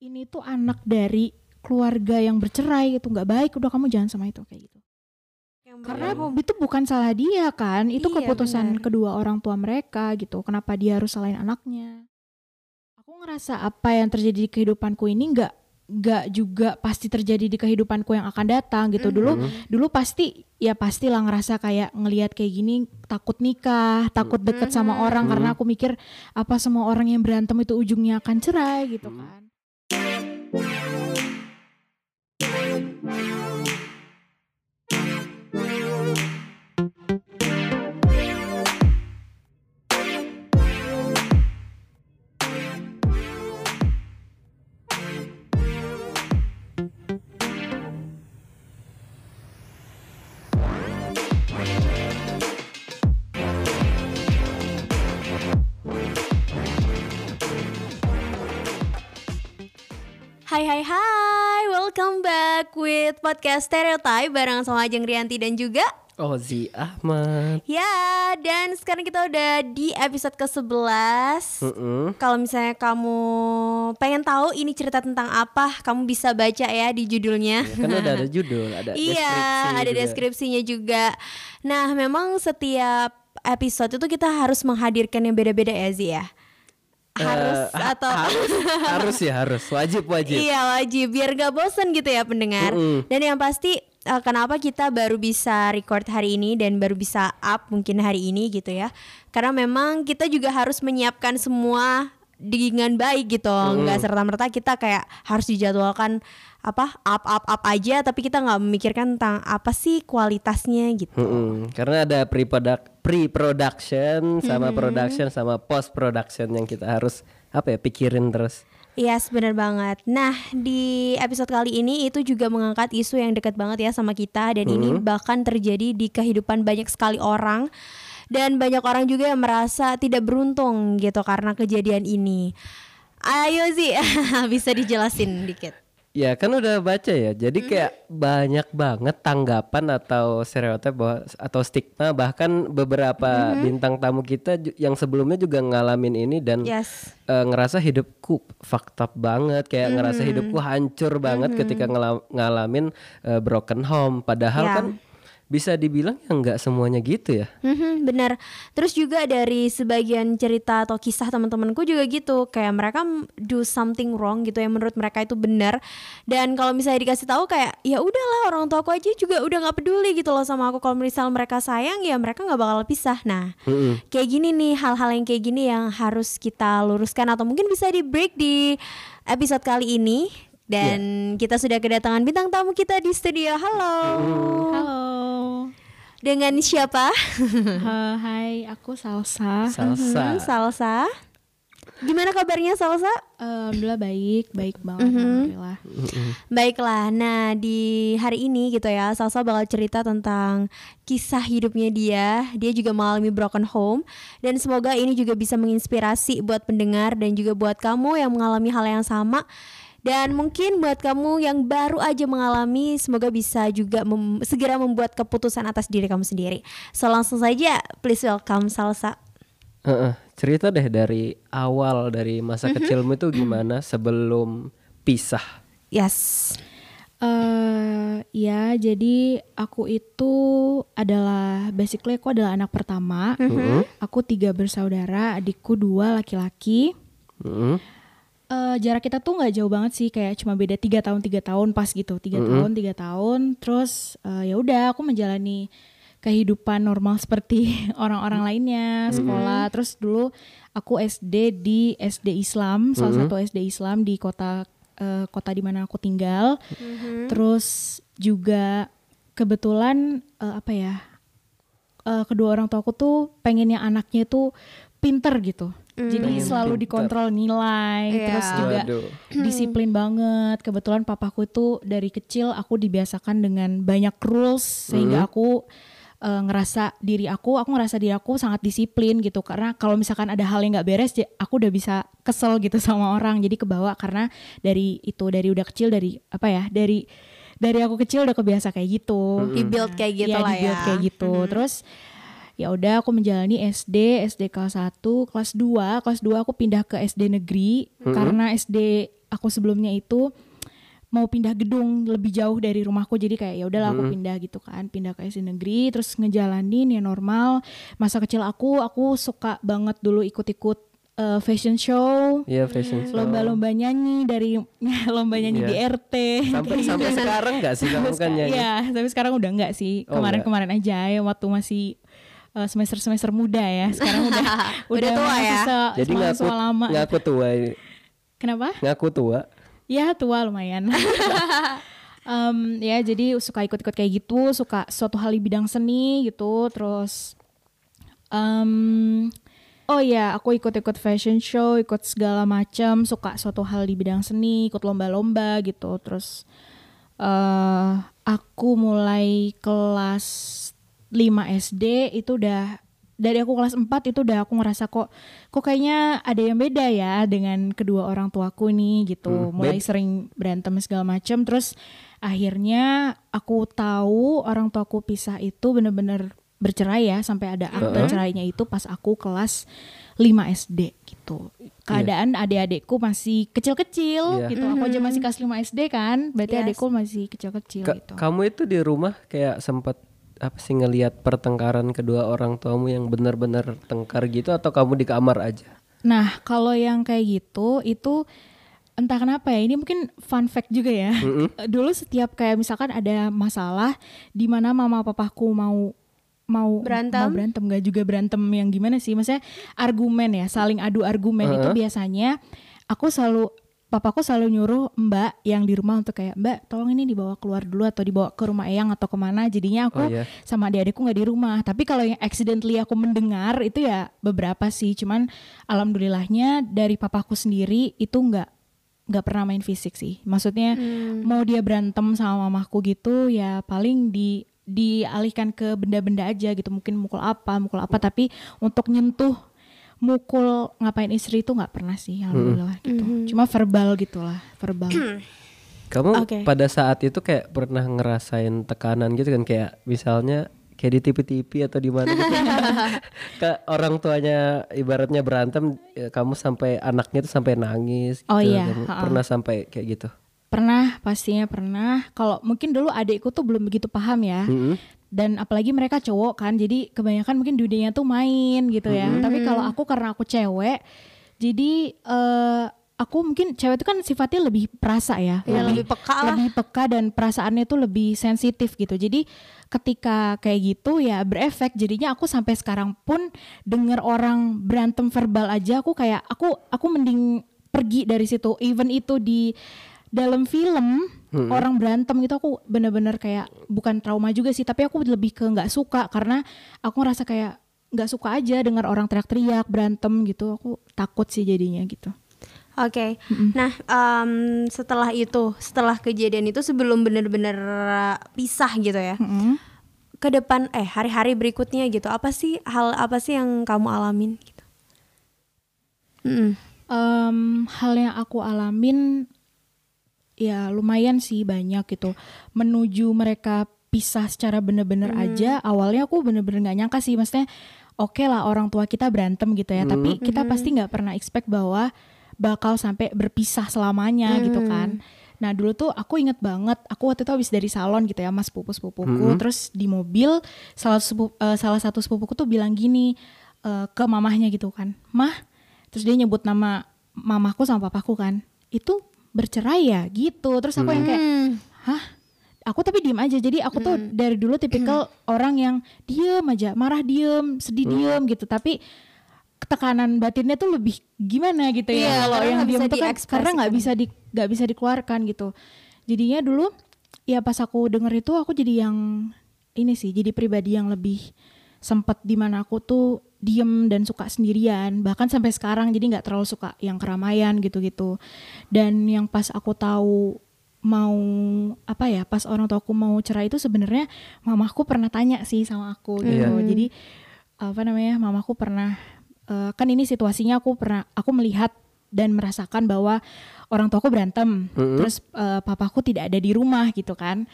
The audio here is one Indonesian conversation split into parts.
ini tuh anak dari keluarga yang bercerai itu nggak baik udah kamu jangan sama itu kayak gitu. Karena itu bukan salah dia kan? Itu Iya, keputusan benar. kedua orang tua mereka gitu. Kenapa dia harus salahin anaknya? Aku ngerasa apa yang terjadi di kehidupanku ini nggak nggak juga pasti terjadi di kehidupanku yang akan datang gitu. Dulu Mhm. dulu pasti ya pastilah ngerasa kayak ngelihat kayak gini takut nikah takut deket sama Mhm. orang karena Mhm. aku mikir apa semua orang yang berantem itu ujungnya akan cerai gitu kan Hai back with podcast Stereotype bareng sama Ajeng Rianti dan juga Ozi Ahmad. Ya, dan sekarang kita udah di episode ke-11 Mm-mm. Kalau misalnya kamu pengen tahu ini cerita tentang apa, kamu bisa baca ya di judulnya Ya, kan udah ada judul, ada Iya, ada juga. deskripsinya juga. Nah, memang setiap episode itu kita harus menghadirkan yang beda-beda ya, Zi ya. Harus ha- atau harus, harus ya harus wajib wajib. Iya wajib biar gak bosen gitu ya pendengar. Mm-mm. Dan yang pasti eh, kenapa kita baru bisa record hari ini dan baru bisa up mungkin hari ini gitu ya. Karena memang kita juga harus menyiapkan semua dengan baik gitu. Nggak serta merta kita kayak harus dijadwalkan apa up up up aja tapi kita nggak memikirkan tentang apa sih kualitasnya gitu. Mm-mm. Karena ada pre-product, pre-production sama production sama post production yang kita harus apa ya pikirin terus. Iya benar banget. Nah di episode kali ini itu juga mengangkat isu yang dekat banget ya sama kita dan ini bahkan terjadi di kehidupan banyak sekali orang dan banyak orang juga yang merasa tidak beruntung gitu karena kejadian ini. Ayo sih bisa dijelasin dikit. Ya kan udah baca ya. Jadi kayak banyak banget tanggapan atau stereotip bahwa atau stigma bahkan beberapa bintang tamu kita yang sebelumnya juga ngalamin ini dan Yes. eh, ngerasa hidupku up banget kayak ngerasa hidupku hancur banget ketika ngela- ngalamin eh, broken home padahal Ya. kan bisa dibilang ya nggak semuanya gitu ya Mhm, benar. Terus juga dari sebagian cerita atau kisah teman-temanku juga gitu, kayak mereka do something wrong gitu yang menurut mereka itu benar. Dan kalau misalnya dikasih tahu kayak ya udahlah orang tua aku aja juga udah nggak peduli gitu loh sama aku. Kalau misal mereka sayang ya mereka nggak bakal pisah. Nah, Mm-mm. kayak gini nih hal-hal yang kayak gini yang harus kita luruskan atau mungkin bisa di break di episode kali ini. Dan kita sudah kedatangan bintang tamu kita di studio. Halo. halo Dengan siapa? Eh, hai aku Salsa salsa Mhm, Salsa. Gimana kabarnya Salsa? alhamdulillah baik baik banget alhamdulillah Baiklah. Nah, di hari ini gitu ya, Salsa bakal cerita tentang kisah hidupnya dia. Dia juga mengalami broken home dan semoga ini juga bisa menginspirasi buat pendengar dan juga buat kamu yang mengalami hal yang sama. Dan mungkin buat kamu yang baru aja mengalami, semoga bisa juga mem- segera membuat keputusan atas diri kamu sendiri. So langsung saja, please welcome Salsa. Heeh, cerita deh dari awal dari masa kecilmu itu gimana sebelum pisah Yes. eh ya jadi aku itu adalah basically aku adalah anak pertama aku tiga bersaudara adikku dua laki-laki Mm-mm. Eh, jarak kita tuh nggak jauh banget sih kayak cuma beda tiga tahun tiga tahun pas gitu. Tiga tahun tiga tahun terus eh, ya udah aku menjalani kehidupan normal seperti orang-orang lainnya sekolah. Terus dulu aku SD di SD Islam salah satu SD Islam di kota eh, kota di mana aku tinggal. Terus juga kebetulan eh, apa ya eh, kedua orang tua aku tuh pengennya anaknya tuh pinter gitu jadi Pengen selalu pinter. dikontrol nilai Iya. terus juga Waduh. disiplin banget. Kebetulan papaku itu dari kecil aku dibiasakan dengan banyak rules sehingga aku eh, ngerasa diri aku, aku ngerasa diri aku sangat disiplin gitu. Karena kalau misalkan ada hal yang nggak beres, ja- aku udah bisa kesel gitu sama orang. Jadi kebawa karena dari itu dari udah kecil dari apa ya dari dari aku kecil udah kebiasa kayak gitu. Di build kayak gitu Iya, lah di-build ya. kayak gitu. Terus ya udah aku menjalani SD, SD kelas 1, kelas 2, kelas 2 aku pindah ke SD negeri. Karena SD aku sebelumnya itu mau pindah gedung lebih jauh dari rumahku. Jadi kayak ya udahlah aku pindah gitu kan. Pindah ke SD negeri terus ngejalanin ya normal. Masa kecil aku aku suka banget dulu ikut-ikut uh, fashion show. Iya fashion show. lomba-lomba nyanyi dari lomba nyanyi Iya. di RT Sampai sampai sekarang nggak sih kamu kan nyanyi? Iya, tapi sekarang udah enggak sih. Oh, Kemarin-kemarin aja ya waktu masih semester-semester muda ya. Sekarang udah Udah tua ya? Jadi ngaku lama. ngaku tua, ini. Kenapa? ngaku tua. Ya tua lumayan. Em, ya jadi suka ikut-ikut kayak gitu, suka suatu hal di bidang seni gitu, terus em, oh ya aku ikut-ikut fashion show, ikut segala macam, suka suatu hal di bidang seni, ikut lomba-lomba gitu, terus eh aku mulai kelas 5 SD itu udah dari aku kelas 4 itu udah aku ngerasa kok kok kayaknya ada yang beda ya dengan kedua orang tuaku nih gitu. Hmm, Mulai bed- sering berantem segala macam terus akhirnya aku tahu orang tuaku pisah itu bener-bener bercerai ya sampai ada akte cerainya itu pas aku kelas 5 SD gitu. Keadaan adik-adikku masih kecil-kecil Iya. gitu. Aku aja masih kelas 5 SD kan, berarti Yes. adikku masih kecil-kecil Ka- gitu. Kamu itu di rumah kayak sempat apa sih ngelihat pertengkaran kedua orang tuamu yang benar-benar tengkar gitu atau kamu di kamar aja? Nah, kalau yang kayak gitu itu entah kenapa ya, ini mungkin fun fact juga ya. Dulu setiap kayak misalkan ada masalah di mana mama papaku mau mau Berantem? mau berantem nggak juga berantem yang gimana sih? Maksudnya argumen ya, saling adu argumen itu biasanya aku selalu papaku selalu nyuruh mbak yang di rumah untuk kayak mbak tolong ini dibawa keluar dulu atau dibawa ke rumah eyang atau ke mana jadinya aku Oh, iya. sama adik-adikku nggak di rumah. Tapi kalau yang accidentally aku mendengar itu ya beberapa sih. Cuman alhamdulillahnya dari papaku sendiri itu nggak nggak pernah main fisik sih. Maksudnya mau dia berantem sama mamaku gitu ya paling di dialihkan ke benda-benda aja gitu. Mungkin mukul apa, mukul apa. Tapi untuk nyentuh mukul ngapain istri itu nggak pernah sih alhamdulillah gitu. Cuma verbal gitulah, verbal. Kamu Oke. pada saat itu kayak pernah ngerasain tekanan gitu kan kayak misalnya kayak di TV-TV atau di mana gitu. Ke orang tuanya ibaratnya berantem ya, kamu sampai anaknya tuh sampai nangis Oh gitu. iya, Kamu ha-ha. pernah sampai kayak gitu. Pernah, pastinya pernah. Kalau mungkin dulu adikku tuh belum begitu paham ya. Mm-mm. Dan apalagi mereka cowok kan, jadi kebanyakan mungkin dunianya tuh main gitu ya. Tapi kalau aku karena aku cewek, jadi eh aku mungkin cewek itu kan sifatnya lebih perasa ya, Ya, lebih peka lah. lebih peka dan perasaannya tuh lebih sensitif gitu. Jadi ketika kayak gitu ya berefek. Jadinya aku sampai sekarang pun denger orang berantem verbal aja, aku kayak aku aku mending pergi dari situ. Even itu di dalam film orang berantem gitu aku bener-bener kayak bukan trauma juga sih tapi aku lebih ke nggak suka karena aku ngerasa kayak nggak suka aja dengar orang teriak-teriak berantem gitu aku takut sih jadinya gitu Oke, nah em, setelah itu, setelah kejadian itu sebelum bener-bener uh, pisah gitu ya, Mm-mm. ke depan eh hari-hari berikutnya gitu, apa sih hal apa sih yang kamu alamin? Gitu? Mm-mm. Em, hal yang aku alamin ya lumayan sih banyak gitu. Menuju mereka pisah secara bener-bener aja awalnya aku bener-bener nggak nyangka sih. Maksudnya oke lah orang tua kita berantem gitu ya tapi kita pasti nggak pernah expect bahwa bakal sampai berpisah selamanya gitu kan. Nah dulu tuh aku inget banget aku waktu itu habis dari salon gitu ya mas sepupu sepupuku terus di mobil salah sepupu, eh, salah satu sepupuku tuh bilang gini eh, ke mamahnya gitu kan mah terus dia nyebut nama mamaku sama papaku kan itu bercerai ya gitu. Terus aku yang kayak Hmm. hah? Aku tapi diem aja. Jadi aku tuh dari dulu tipikal orang yang diem aja marah diem sedih diem gitu. Tapi tekanan batinnya tuh lebih gimana gitu Iya, ya kalau karena yang diem tuh kan karena nggak bisa di nggak bisa dikeluarkan gitu. Jadinya dulu ya pas aku denger itu aku jadi yang ini sih jadi pribadi yang lebih sempet di mana aku tuh diem dan suka sendirian bahkan sampai sekarang jadi nggak terlalu suka yang keramaian gitu-gitu. Dan yang pas aku tahu mau apa ya pas orang tua aku mau cerai itu sebenarnya mamaku pernah tanya sih sama aku gitu. Iya. jadi apa namanya mamaku pernah eh, kan ini situasinya aku pernah aku melihat dan merasakan bahwa orang tuaku berantem, terus uh, papaku tidak ada di rumah gitu kan.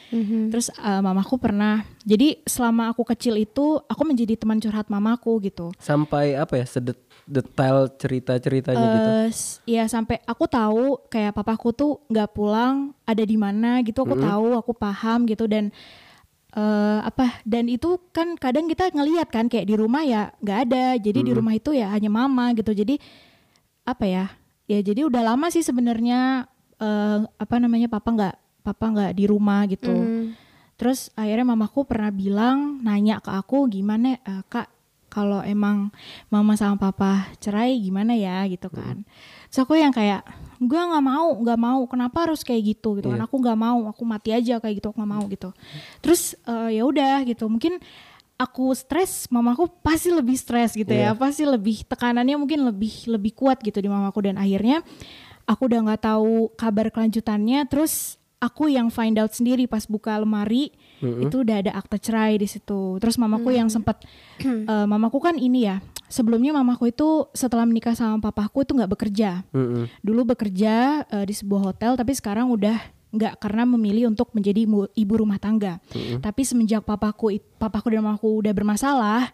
Terus uh, mamaku pernah, jadi selama aku kecil itu aku menjadi teman curhat mamaku gitu. Sampai apa ya sedet detail cerita-ceritanya gitu. Eh, s- ya sampai aku tahu kayak papaku tuh nggak pulang ada di mana gitu. Aku tahu aku paham gitu. Dan eh apa dan itu kan kadang kita ngelihat kan kayak di rumah ya nggak ada. Jadi di rumah itu ya hanya mama gitu. Jadi apa ya ya jadi udah lama sih sebenarnya eh apa namanya papa nggak papa nggak di rumah gitu. Terus akhirnya mamaku pernah bilang nanya ke aku gimana eh, kak kalau emang mama sama papa cerai gimana ya? Gitu kan. Terus aku yang kayak gue nggak mau nggak mau kenapa harus kayak gitu? Gitu kan. Aku nggak mau aku mati aja kayak gitu aku nggak mau gitu. Terus eh, ya udah gitu. Mungkin aku stres mamaku pasti lebih stres gitu ya. Pasti lebih tekanannya mungkin lebih lebih kuat gitu di mamaku. Dan akhirnya aku udah nggak tahu kabar kelanjutannya. Terus aku yang find out sendiri pas buka lemari itu udah ada akte cerai di situ. Terus mamaku yang sempat eh, mamaku kan ini ya sebelumnya mamaku itu setelah menikah sama papaku itu nggak bekerja. Mm-mm. dulu bekerja eh, di sebuah hotel tapi sekarang udah nggak karena memilih untuk menjadi ibu rumah tangga. Tapi semenjak papaku papaku dan mamaku udah bermasalah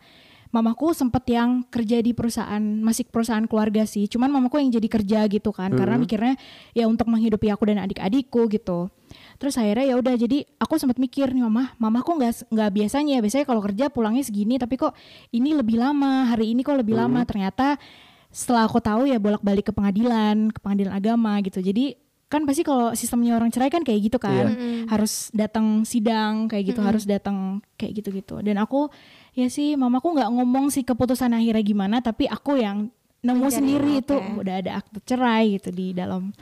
mamaku sempet yang kerja di perusahaan masih perusahaan keluarga sih. Cuman mamaku yang jadi kerja gitu kan karena mikirnya ya untuk menghidupi aku dan adik-adikku gitu. Terus akhirnya ya udah jadi aku sempat mikir nih mama mamaku nggak nggak biasanya biasanya kalau kerja pulangnya segini tapi kok ini lebih lama hari ini kok lebih lama. Ternyata setelah aku tahu ya bolak-balik ke pengadilan ke pengadilan agama gitu. Jadi kan pasti kalau sistemnya orang cerai kan kayak gitu kan. Harus datang sidang kayak gitu harus datang kayak gitu-gitu. Dan aku ya sih mamaku nggak ngomong sih keputusan akhirnya gimana tapi aku yang nemu Mencari, sendiri itu. oke. udah ada akte cerai gitu di dalam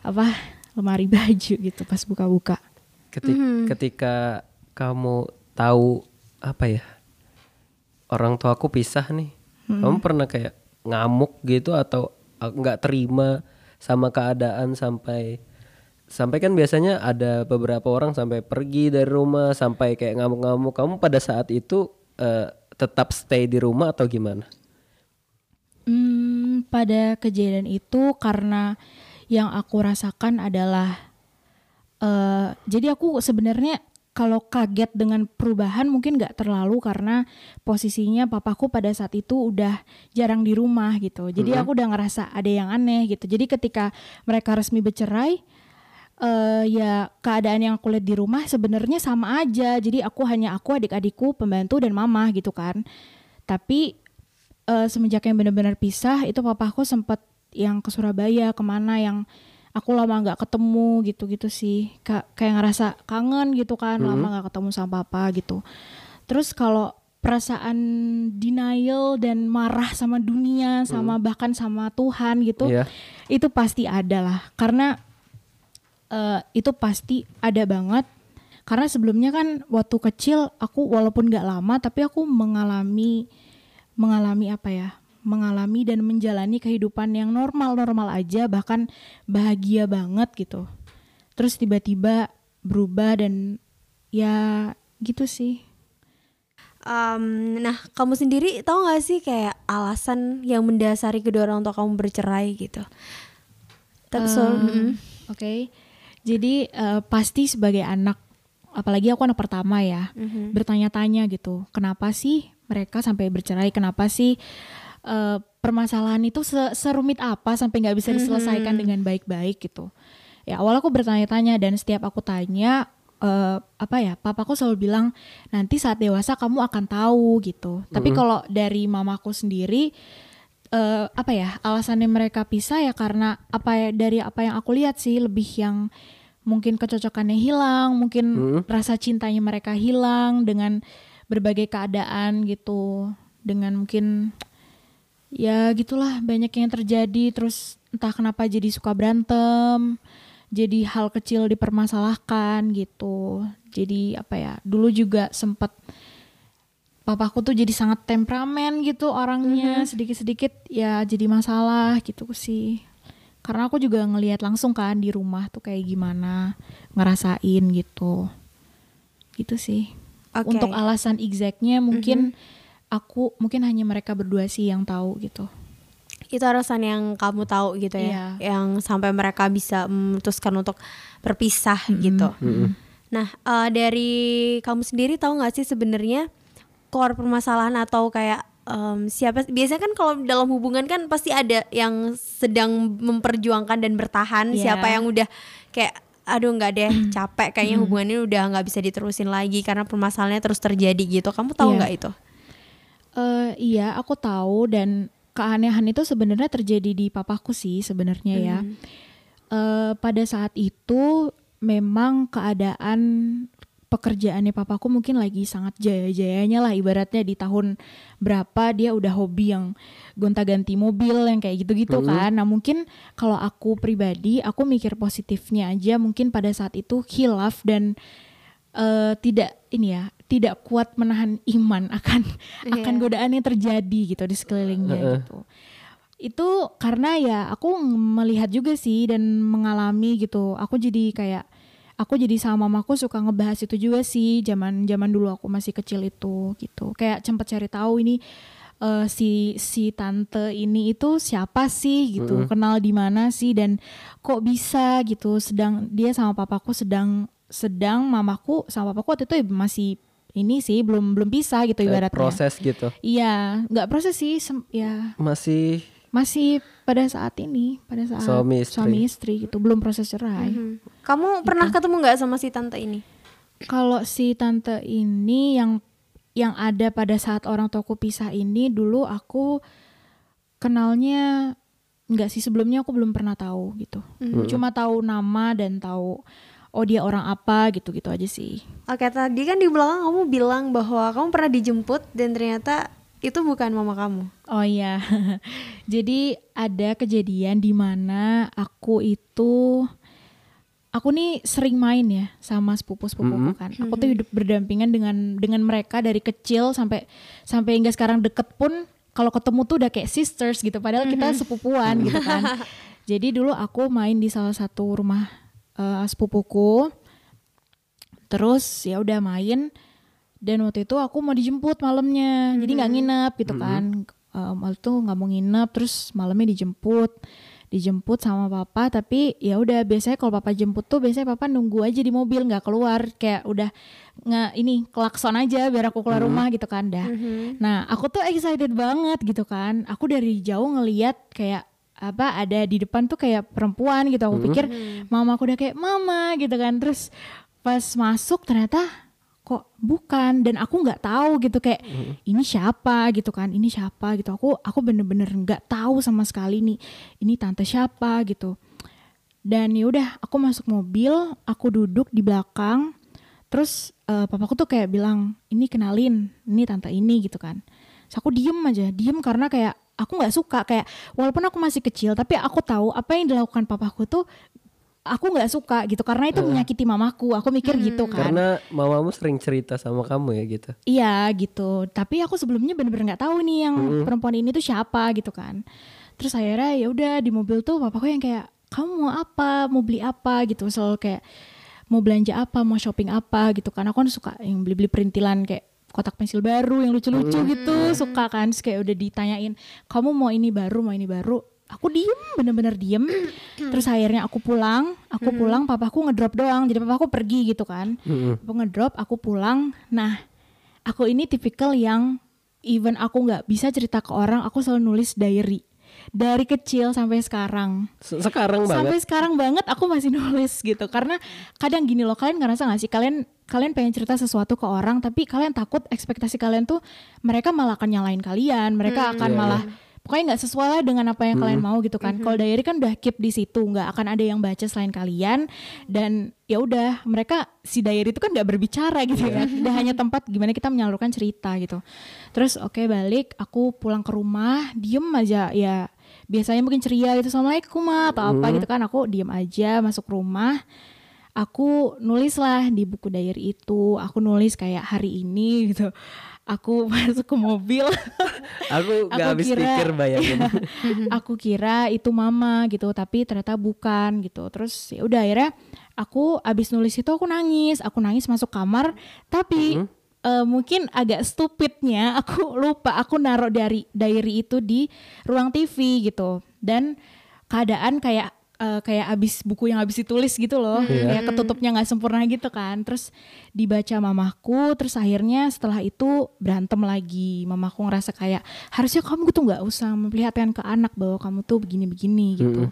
apa lemari baju gitu pas buka-buka. Keti- Ketika kamu tahu apa ya orang tuaku pisah nih, kamu pernah kayak ngamuk gitu atau uh, nggak terima sama keadaan sampai sampai kan biasanya ada beberapa orang sampai pergi dari rumah sampai kayak ngamuk-ngamuk. Kamu pada saat itu eh, tetap stay di rumah atau gimana? Hmm, pada kejadian itu karena yang aku rasakan adalah eh jadi aku sebenarnya kalau kaget dengan perubahan mungkin nggak terlalu karena posisinya papaku pada saat itu udah jarang di rumah gitu. Jadi aku udah ngerasa ada yang aneh gitu. Jadi ketika mereka resmi bercerai eh ya keadaan yang aku lihat di rumah sebenarnya sama aja. Jadi aku hanya aku adik-adikku, pembantu dan mama gitu kan. Tapi eh, semenjak yang benar-benar pisah itu papaku sempat yang ke Surabaya ke mana yang aku lama nggak ketemu gitu-gitu sih. Ka- kayak ngerasa kangen gitu kan lama nggak ketemu sama papa gitu. Terus kalau perasaan denial dan marah sama dunia sama bahkan sama Tuhan gitu Iya. itu pasti ada lah. Karena eh, itu pasti ada banget. Karena sebelumnya kan waktu kecil aku walaupun nggak lama tapi aku mengalami mengalami apa ya mengalami dan menjalani kehidupan yang normal-normal aja bahkan bahagia banget gitu terus tiba-tiba berubah dan ya gitu sih Um, nah, kamu sendiri tahu gak sih kayak alasan yang mendasari kedua orang tua kamu bercerai gitu? Tapi so, Em, mm-mm. Oke, jadi eh, pasti sebagai anak, apalagi aku anak pertama ya, bertanya-tanya gitu, kenapa sih mereka sampai bercerai? Kenapa sih eh, permasalahan itu se- serumit apa sampai nggak bisa diselesaikan dengan baik-baik gitu? Ya awal aku bertanya-tanya dan setiap aku tanya eh, apa ya, papaku selalu bilang nanti saat dewasa kamu akan tahu gitu. Tapi kalau dari mamaku sendiri eh, apa ya alasannya mereka pisah ya karena apa ya dari apa yang aku lihat sih lebih yang mungkin kecocokannya hilang mungkin rasa cintanya mereka hilang dengan berbagai keadaan gitu dengan mungkin ya gitulah banyak yang terjadi. Terus entah kenapa jadi suka berantem jadi hal kecil dipermasalahkan gitu. Jadi apa ya dulu juga sempat papaku tuh jadi sangat temperamen gitu orangnya. Sedikit-sedikit ya jadi masalah gitu sih. Karena aku juga ngelihat langsung kan di rumah tuh kayak gimana ngerasain gitu. Gitu sih. Oke. untuk alasan exactnya mungkin aku mungkin hanya mereka berdua sih yang tahu gitu itu alasan yang kamu tahu gitu ya, yang sampai mereka bisa memutuskan untuk berpisah gitu. Nah, eh, dari kamu sendiri tahu nggak sih sebenarnya core permasalahan atau kayak em, siapa biasanya kan kalau dalam hubungan kan pasti ada yang sedang memperjuangkan dan bertahan, Iya. siapa yang udah kayak aduh nggak deh capek kayaknya hubungan ini udah nggak bisa diterusin lagi karena permasalahannya terus terjadi gitu. Kamu tahu Iya. nggak itu? Eh, iya, aku tahu dan keanehan itu sebenarnya terjadi di papaku sih sebenarnya ya. Eh, pada saat itu memang keadaan pekerjaannya papaku mungkin lagi sangat jaya-jayanya lah ibaratnya di tahun berapa dia udah hobi yang gonta-ganti mobil yang kayak gitu-gitu kan. Nah, mungkin kalau aku pribadi aku mikir positifnya aja mungkin pada saat itu hilaf dan eh, tidak ini ya tidak kuat menahan iman akan akan Iya. godaan yang terjadi gitu di sekelilingnya gitu. Itu karena ya aku melihat juga sih dan mengalami gitu. Aku jadi kayak aku jadi sama mamaku suka ngebahas itu juga sih zaman zaman dulu aku masih kecil itu gitu. Kayak sempat cari tahu ini eh, si si tante ini itu siapa sih gitu kenal di mana sih dan kok bisa gitu. Sedang dia sama papaku sedang sedang mamaku sama papaku waktu itu masih ini sih belum belum bisa gitu Eh, ibaratnya proses gitu. iya nggak proses sih sem- ya Masih masih pada saat ini pada saat Suami istri. suami istri gitu belum proses cerai Hmm. Kamu pernah ketemu nggak sama si tante ini? kalau si tante ini yang yang ada pada saat orang tuaku pisah ini dulu aku kenalnya nggak sih sebelumnya aku belum pernah tahu gitu cuma tahu nama dan tahu oh dia orang apa gitu gitu aja sih Oke, tadi kan di belakang kamu bilang bahwa kamu pernah dijemput dan ternyata itu bukan mama kamu. Oh iya, jadi ada kejadian di mana aku itu, aku nih sering main ya sama sepupu-sepupuku kan. Aku tuh hidup berdampingan dengan dengan mereka dari kecil sampai sampai hingga sekarang deket pun kalau ketemu tuh udah kayak sisters gitu. Padahal kita sepupuan gitu kan. Jadi dulu aku main di salah satu rumah eh, sepupuku. Terus ya udah main. Dan waktu itu aku mau dijemput malamnya. Jadi nggak nginep gitu kan. Um, waktu itu nggak mau nginep terus malamnya dijemput. Dijemput sama papa tapi ya udah biasanya kalau papa jemput tuh biasanya papa nunggu aja di mobil nggak keluar. Kayak udah nggak ini klakson aja biar aku keluar rumah gitu kan dah. Nah aku tuh excited banget gitu kan. Aku dari jauh ngeliat kayak apa ada di depan tuh kayak perempuan gitu. Aku pikir mama aku udah kayak mama gitu kan. Terus pas masuk ternyata kok bukan dan aku nggak tahu gitu kayak ini siapa? gitu kan ini siapa? gitu. Aku aku bener-bener nggak tahu sama sekali nih ini tante siapa? gitu. Dan ya udah aku masuk mobil aku duduk di belakang. Terus eh, papaku tuh kayak bilang ini kenalin ini tante ini gitu kan. Terus aku diem aja diem karena kayak aku nggak suka. Kayak walaupun aku masih kecil tapi aku tahu apa yang dilakukan papaku tuh aku nggak suka gitu. Karena itu menyakiti mamaku. Aku mikir gitu kan. Karena mamamu sering cerita sama kamu ya gitu. Iya gitu. Tapi aku sebelumnya bener-bener nggak tahu nih yang perempuan ini tuh siapa gitu kan. Terus akhirnya ya udah di mobil tuh papaku yang kayak kamu mau apa, mau beli apa? gitu. Selalu kayak mau belanja apa, mau shopping apa? gitu kan. Aku kan suka yang beli-beli perintilan kayak kotak pensil baru yang lucu-lucu gitu. Suka kan Terus kayak udah ditanyain kamu mau ini baru mau ini baru? Aku diem bener-bener diem. Terus akhirnya aku pulang aku pulang papaku ngedrop doang. Jadi papaku pergi gitu kan. Aku ngedrop aku pulang. Nah aku ini tipikal yang even aku nggak bisa cerita ke orang aku selalu nulis diary dari kecil sampai sekarang. Se- Sekarang sampai banget. sekarang banget aku masih nulis gitu. Karena kadang gini loh kalian ngerasa gak sih? Kalian kalian pengen cerita sesuatu ke orang tapi kalian takut ekspektasi kalian tuh mereka malah akan nyalain kalian. Mereka akan Iya, malah pokoknya nggak sesuai lah dengan apa yang kalian mau gitu kan. Kalau diary kan udah keep di situ nggak akan ada yang baca selain kalian. Dan ya udah mereka si diary itu kan nggak berbicara gitu ya udah hanya tempat gimana kita menyalurkan cerita gitu. Terus oke balik aku pulang ke rumah diem aja. Ya biasanya mungkin ceria gitu assalamualaikum Ma," atau apa gitu kan. Aku diem aja masuk rumah. Aku nulis lah di buku diary itu. Aku nulis kayak hari ini gitu aku masuk ke mobil. Aku gak Aku habis kira- pikir bayangin. aku kira itu mama gitu tapi ternyata bukan gitu. Terus ya udah akhirnya aku abis nulis itu aku nangis. Aku nangis masuk kamar tapi eh, mungkin agak stupidnya aku lupa. Aku naruh dari diary itu di ruang TV gitu. Dan keadaan kayak eh, kayak abis buku yang habis ditulis gitu loh. Iya. kayak ketutupnya nggak sempurna gitu kan. Terus dibaca mamaku terus akhirnya setelah itu berantem lagi. Mamaku ngerasa kayak harusnya kamu tuh nggak usah memperlihatkan ke anak bahwa kamu tuh begini-begini gitu.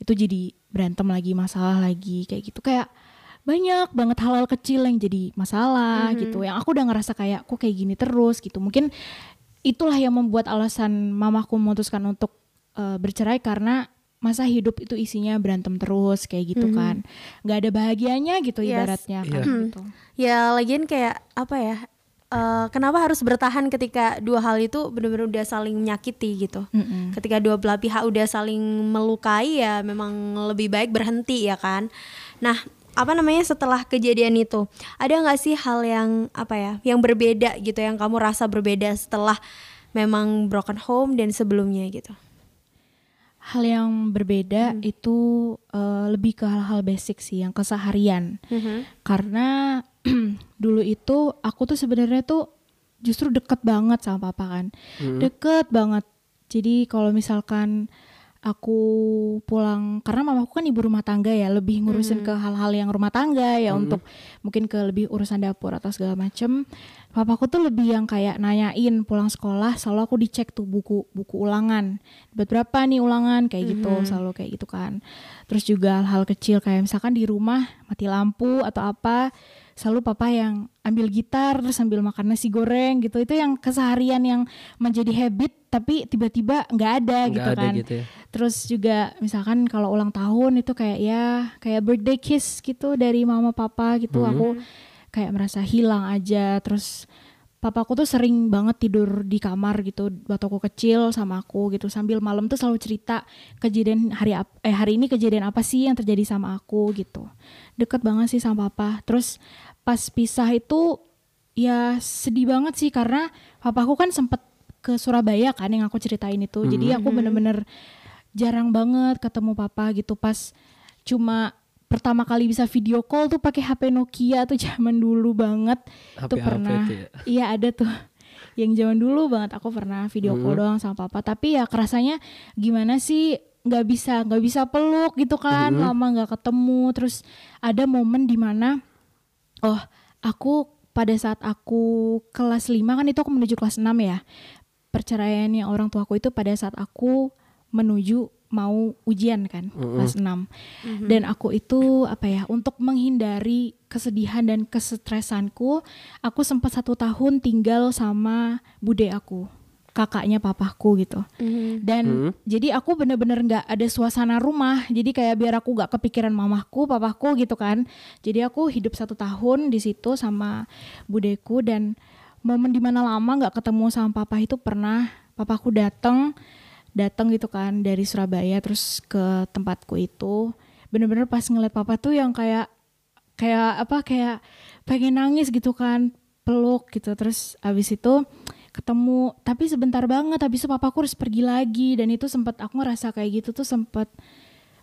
Itu jadi berantem lagi masalah lagi kayak gitu. Kayak banyak banget hal-hal kecil yang jadi masalah gitu. Yang aku udah ngerasa kayak kok kayak gini terus? gitu. Mungkin itulah yang membuat alasan mamaku memutuskan untuk eh, bercerai karena masa hidup itu isinya berantem terus kayak gitu kan nggak ada bahagianya gitu Yes. ibaratnya kan Iya. gitu Ya lagian kayak apa ya? eh, kenapa harus bertahan ketika dua hal itu benar-benar udah saling menyakiti gitu? Mm-mm. Ketika dua belah pihak udah saling melukai ya memang lebih baik berhenti ya kan. Nah apa namanya setelah kejadian itu ada nggak sih hal yang apa ya yang berbeda gitu yang kamu rasa berbeda setelah memang broken home dan sebelumnya gitu? Hal yang berbeda itu eh, lebih ke hal-hal basic sih yang keseharian. Karena dulu itu aku tuh sebenarnya tuh justru deket banget sama papa kan. Deket banget. Jadi kalau misalkan aku pulang karena mamaku kan ibu rumah tangga ya lebih ngurusin ke hal-hal yang rumah tangga ya untuk mungkin ke lebih urusan dapur atau segala macem. Papaku tuh lebih yang kayak nanyain pulang sekolah selalu aku dicek tuh buku buku ulangan. Dapat berapa nih ulangan? Kayak gitu selalu kayak gitu kan. Terus juga hal-hal kecil kayak misalkan di rumah mati lampu atau apa selalu papa yang ambil gitar terus sambil makan nasi goreng gitu. Itu yang keseharian yang menjadi habit tapi tiba-tiba nggak ada Nggak gitu ada kan. gitu ya. terus juga misalkan kalau ulang tahun itu kayak ya kayak birthday kiss gitu dari mama papa gitu. Aku kayak merasa hilang aja terus papaku tuh sering banget tidur di kamar gitu waktu aku kecil sama aku gitu. Sambil malam tuh selalu cerita kejadian hari eh hari ini kejadian apa sih yang terjadi sama aku gitu. Deket banget sih sama papa. Terus pas pisah itu ya sedih banget sih karena papaku kan sempet ke Surabaya kan yang aku ceritain itu. Jadi aku bener-bener jarang banget ketemu papa gitu. Pas cuma pertama kali bisa video call tuh pakai HP Nokia tuh zaman dulu banget. Tuh HP-HP pernah. tuh ya. iya ada tuh. Yang zaman dulu banget aku pernah video call doang sama papa. Tapi ya kerasanya gimana sih nggak bisa nggak bisa peluk gitu kan lama nggak ketemu. Terus ada momen di mana oh aku pada saat aku kelas 5 kan itu aku menuju kelas 6 ya perceraiannya orang tuaku itu pada saat aku menuju mau ujian kan kelas 6 dan aku itu apa ya untuk menghindari kesedihan dan kesetresanku aku sempat satu tahun tinggal sama bude aku kakaknya papaku gitu. Dan jadi aku bener-bener nggak ada suasana rumah. Jadi kayak biar aku nggak kepikiran mamahku papaku gitu kan. Jadi aku hidup satu tahun di situ sama budeku. Dan momen di mana lama nggak ketemu sama papa itu pernah papaku datang datang gitu kan dari Surabaya terus ke tempatku itu. Bener-bener pas ngeliat papa tuh yang kayak kayak apa kayak pengen nangis gitu kan peluk gitu. Terus abis itu ketemu tapi sebentar banget habis itu papaku harus pergi lagi. Dan itu sempat aku ngerasa kayak gitu tuh sempat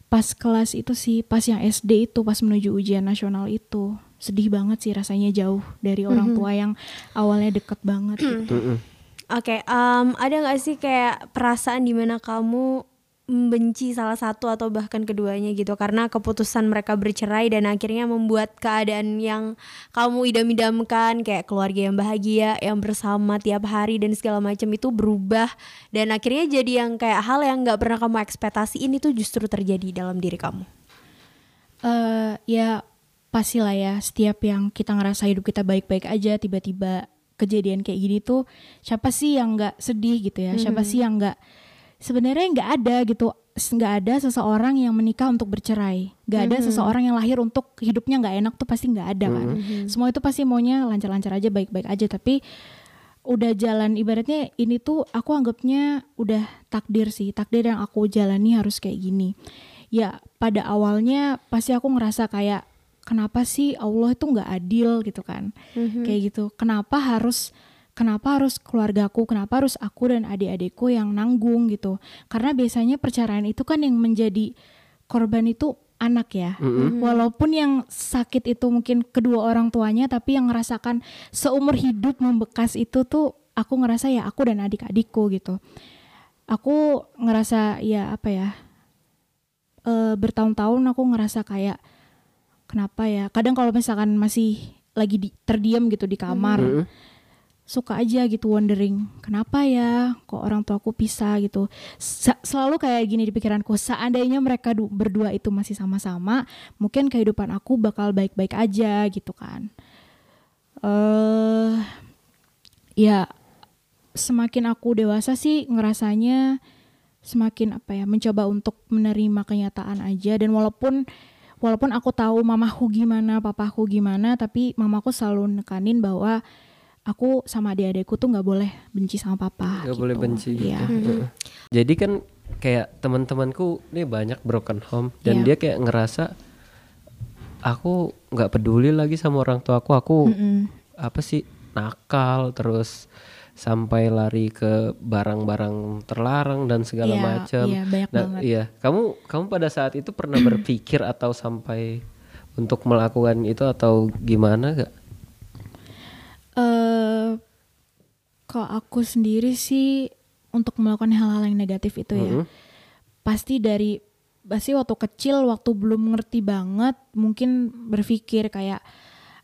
pas kelas itu sih pas yang SD itu pas menuju ujian nasional itu. Sedih banget sih rasanya jauh dari orang tua yang awalnya deket banget gitu. Mm-mm. Oke, em, ada nggak sih kayak perasaan di mana kamu membenci salah satu atau bahkan keduanya gitu karena keputusan mereka bercerai dan akhirnya membuat keadaan yang kamu idam-idamkan kayak keluarga yang bahagia yang bersama tiap hari dan segala macam itu berubah dan akhirnya jadi yang kayak hal yang nggak pernah kamu ekspektasiin itu justru terjadi dalam diri kamu. eh ya pastilah ya setiap yang kita ngerasa hidup kita baik-baik aja tiba-tiba kejadian kayak gini tuh siapa sih yang nggak sedih gitu ya? Siapa sih yang nggak sebenarnya nggak ada gitu. Nggak ada seseorang yang menikah untuk bercerai. Nggak ada seseorang yang lahir untuk hidupnya nggak enak tuh pasti nggak ada kan. Semua itu pasti maunya lancar-lancar aja baik-baik aja. Tapi udah jalan ibaratnya ini tuh aku anggapnya udah takdir sih. Takdir yang aku jalani harus kayak gini. Ya pada awalnya pasti aku ngerasa kayak kenapa sih Allah itu nggak adil gitu kan kayak gitu kenapa harus kenapa harus keluargaku kenapa harus aku dan adik-adikku yang nanggung gitu karena biasanya perceraian itu kan yang menjadi korban itu anak ya. Walaupun yang sakit itu mungkin kedua orang tuanya tapi yang ngerasakan seumur hidup membekas itu tuh aku ngerasa ya aku dan adik-adikku gitu. Aku ngerasa ya apa ya? eh, bertahun-tahun aku ngerasa kayak kenapa ya? Kadang kalau misalkan masih lagi di, terdiam gitu di kamar Mm-mm. suka aja gitu wondering kenapa ya? Kok orang tuaku pisah? gitu. Sa- selalu kayak gini di pikiranku. Seandainya mereka du- berdua itu masih sama-sama mungkin kehidupan aku bakal baik-baik aja gitu kan. Eh ya semakin aku dewasa sih ngerasanya semakin apa ya mencoba untuk menerima kenyataan aja. Dan walaupun walaupun aku tahu mamaku gimana papaku gimana tapi mamaku selalu nekanin bahwa aku sama adik-adikku tuh nggak boleh benci sama papa Nggak gitu. boleh benci gitu. Iya. Heeh. Jadi kan kayak teman-temanku nih banyak broken home dan Iya. dia kayak ngerasa aku nggak peduli lagi sama orang tua aku, aku Mm-mm. apa sih nakal terus sampai lari ke barang-barang terlarang dan segala Iya, macam. iya, banyak Nah, banget. Iya, kamu kamu pada saat itu pernah berpikir atau sampai untuk melakukan itu atau gimana gak? eh kalau aku sendiri sih untuk melakukan hal-hal yang negatif itu ya Mhm. pasti dari pasti waktu kecil waktu belum ngerti banget mungkin berpikir kayak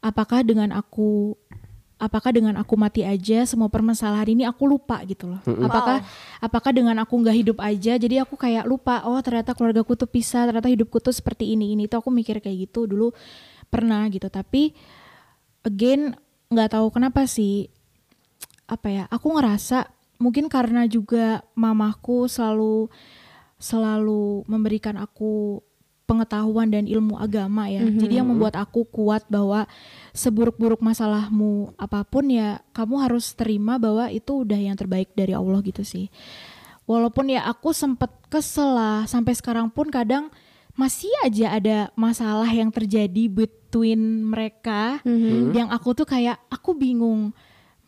apakah dengan aku apakah dengan aku mati aja semua permasalahan ini aku lupa gitu loh. Apakah apakah dengan aku nggak hidup aja jadi aku kayak lupa oh ternyata keluargaku tuh pisah ternyata hidupku tuh seperti ini ini tuh aku mikir kayak gitu dulu pernah gitu. Tapi again nggak tahu kenapa sih apa ya aku ngerasa mungkin karena juga mamaku selalu selalu memberikan aku pengetahuan dan ilmu agama ya. Jadi yang membuat aku kuat bahwa seburuk-buruk masalahmu apa pun ya kamu harus terima bahwa itu udah yang terbaik dari Allah gitu sih. Walaupun ya aku sempet kesel lah sampai sekarang pun kadang masih aja ada masalah yang terjadi between mereka yang aku tuh kayak aku bingung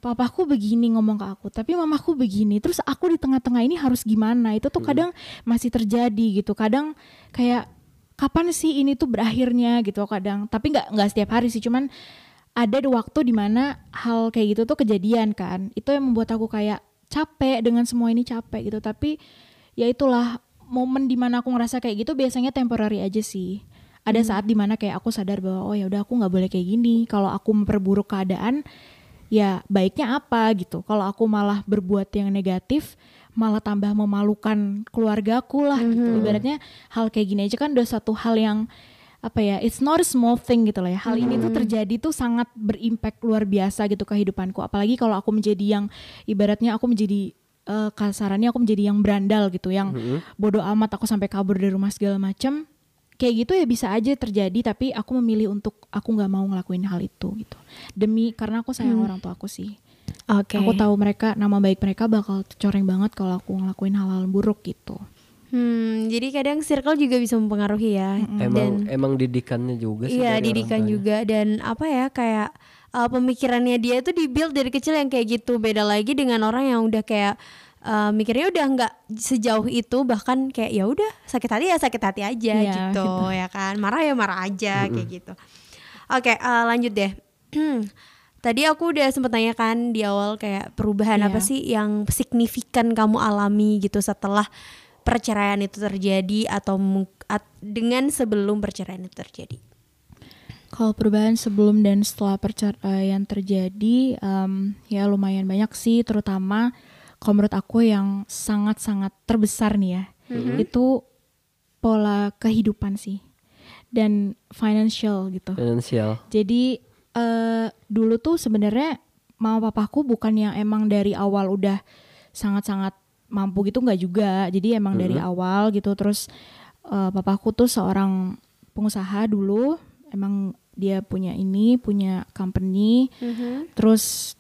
papaku begini ngomong ke aku tapi mamaku begini terus aku di tengah-tengah ini harus gimana? Itu tuh kadang masih terjadi gitu. Kadang kayak kapan sih ini tuh berakhirnya gitu kadang. Tapi nggak nggak setiap hari sih cuman ada di waktu di mana hal kayak gitu tuh kejadian kan. Itu yang membuat aku kayak capek dengan semua ini capek gitu. Tapi ya itulah momen di mana aku ngerasa kayak gitu biasanya temporary aja sih. Ada saat di mana kayak aku sadar bahwa oh ya udah aku nggak boleh kayak gini. Kalau aku memperburuk keadaan ya baiknya apa? gitu. Kalau aku malah berbuat yang negatif malah tambah memalukan keluargaku lah gitu. Ibaratnya hal kayak gini aja kan udah satu hal yang apa ya it's not a small thing gitu loh ya. Hal ini tuh terjadi tuh sangat berimpact luar biasa gitu kehidupanku. Apalagi kalau aku menjadi yang ibaratnya aku menjadi eh, kasarannya aku menjadi yang berandal gitu yang bodoh amat aku sampai kabur dari rumah segala macam kayak gitu ya bisa aja terjadi tapi aku memilih untuk aku nggak mau ngelakuin hal itu gitu. Demi karena aku sayang orang tua aku sih Oke. aku tahu mereka nama baik mereka bakal coreng banget kalau aku ngelakuin hal-hal buruk gitu Hmm, jadi kadang circle juga bisa mempengaruhi ya. Emang emang didikannya juga sih. Iya, didikan juga dan apa ya kayak uh, pemikirannya dia itu dibuild dari kecil yang kayak gitu. Beda lagi dengan orang yang udah kayak uh, mikirnya udah nggak sejauh itu bahkan kayak ya udah sakit hati ya sakit hati aja Iya, gitu ya kan. Marah ya marah aja kayak gitu. Oke, uh, lanjut deh. Tadi aku udah sempet tanya kan di awal kayak perubahan Iya. apa sih yang signifikan kamu alami gitu setelah perceraian itu terjadi atau at- dengan sebelum perceraian itu terjadi. Kalau perubahan sebelum dan setelah perceraian terjadi, em, ya lumayan banyak sih, terutama kalau menurut aku yang sangat-sangat terbesar nih ya, itu pola kehidupan sih dan financial gitu. Finansial. Jadi eh, dulu tuh sebenarnya mama papaku bukan yang emang dari awal udah sangat-sangat mampu gitu nggak juga. Jadi emang dari awal gitu terus eh, papaku tuh seorang pengusaha dulu, emang dia punya ini, punya company. Terus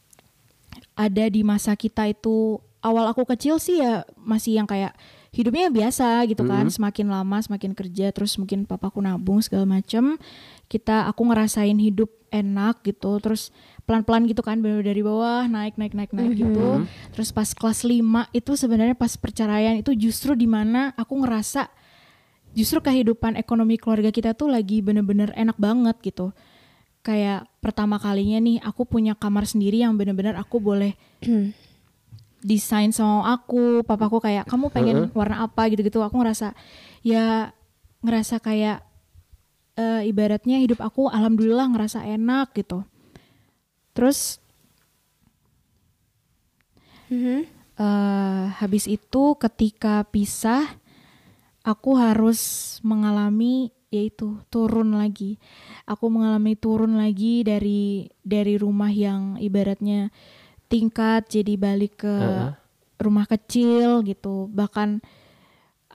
ada di masa kita itu awal aku kecil sih ya masih yang kayak hidupnya biasa gitu kan. Semakin lama semakin kerja terus mungkin papaku nabung segala macem kita aku ngerasain hidup enak gitu terus pelan-pelan gitu kan bener dari bawah naik naik naik naik gitu. Terus pas kelas 5 itu sebenarnya pas perceraian itu justru di mana aku ngerasa justru kehidupan ekonomi keluarga kita tuh lagi bener-bener enak banget gitu. Kayak pertama kalinya nih aku punya kamar sendiri yang bener-bener aku boleh desain sama aku papaku kayak kamu pengen warna apa? gitu-gitu. Aku ngerasa ya ngerasa kayak eh, ibaratnya hidup aku alhamdulillah ngerasa enak gitu. Terus Mhm. eh, habis itu ketika pisah aku harus mengalami yaitu turun lagi. Aku mengalami turun lagi dari dari rumah yang ibaratnya tingkat jadi balik ke Heeh. rumah kecil gitu. Bahkan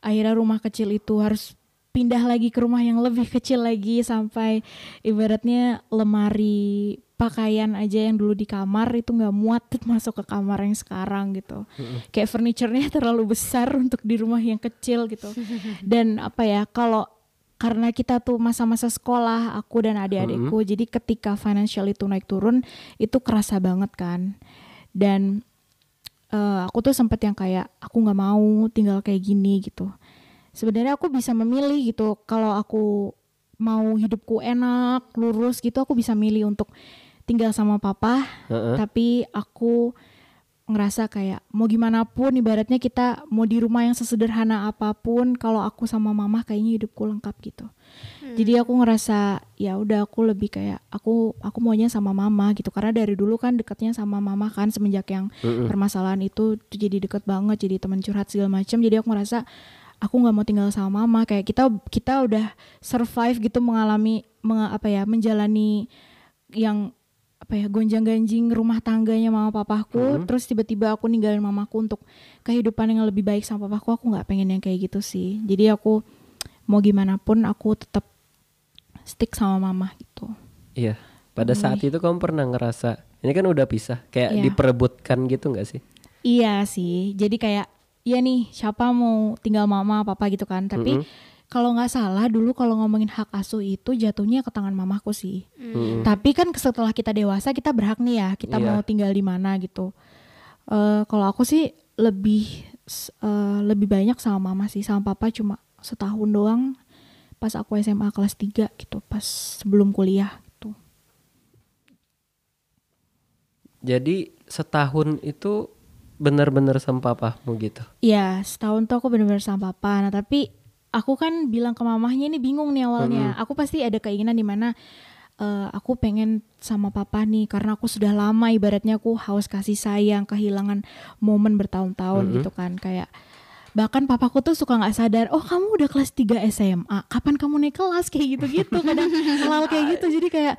akhirnya rumah kecil itu harus pindah lagi ke rumah yang lebih kecil lagi sampai ibaratnya lemari pakaian aja yang dulu di kamar itu nggak muat masuk ke kamar yang sekarang gitu. Kayak furniturnya terlalu besar untuk di rumah yang kecil gitu. Dan apa ya kalau karena kita tuh masa-masa sekolah aku dan adik-adikku jadi ketika financial itu naik turun itu kerasa banget kan. Dan eh, aku tuh sempet yang kayak aku nggak mau tinggal kayak gini gitu. Sebenarnya aku bisa memilih gitu kalau aku mau hidupku enak lurus gitu aku bisa milih untuk tinggal sama papa. Heeh. tapi aku ngerasa kayak mau gimana pun ibaratnya kita mau di rumah yang sesederhana apa pun kalau aku sama mama kayaknya hidupku lengkap gitu. Jadi aku ngerasa ya udah aku lebih kayak aku aku maunya sama mama gitu. Karena dari dulu kan dekatnya sama mama kan semenjak yang permasalahan itu tuh jadi deket banget jadi teman curhat segala macam jadi aku ngerasa aku nggak mau tinggal sama mama. Kayak kita kita udah survive gitu mengalami menga- apa ya menjalani yang apa ya gonjang-ganjing rumah tangganya mama papaku terus tiba-tiba aku ninggalin mamaku untuk kehidupan yang lebih baik sama papaku aku nggak pengen yang kayak gitu sih jadi aku mau gimana pun aku tetap stick sama mama gitu Iya. Pada saat itu kamu pernah ngerasa ini kan udah pisah, kayak Iya. diperebutkan gitu nggak sih? iya sih jadi kayak ya nih siapa mau tinggal mama papa gitu kan tapi kalau nggak salah dulu kalau ngomongin hak asuh itu jatuhnya ke tangan mamaku sih Tapi kan setelah kita dewasa kita berhak nih ya kita Iya. mau tinggal di mana gitu. Eh kalau aku sih lebih eh, lebih banyak sama mama sih sama papa cuma setahun doang pas aku SMA kelas 3 gitu pas sebelum kuliah gitu. Jadi setahun itu benar-benar sama papamu gitu. Iya setahun tuh aku bener-bener sama papa. Nah tapi aku kan bilang ke mamahnya ini bingung nih awalnya. Aku pasti ada keinginan di mana eh, aku pengen sama papa nih karena aku sudah lama ibaratnya aku haus kasih sayang, kehilangan momen bertahun-tahun gitu kan. Kayak bahkan papaku tuh suka nggak sadar oh kamu udah kelas 3 SMA kapan kamu naik kelas? Kayak gitu-gitu kadang hal kayak gitu. Jadi kayak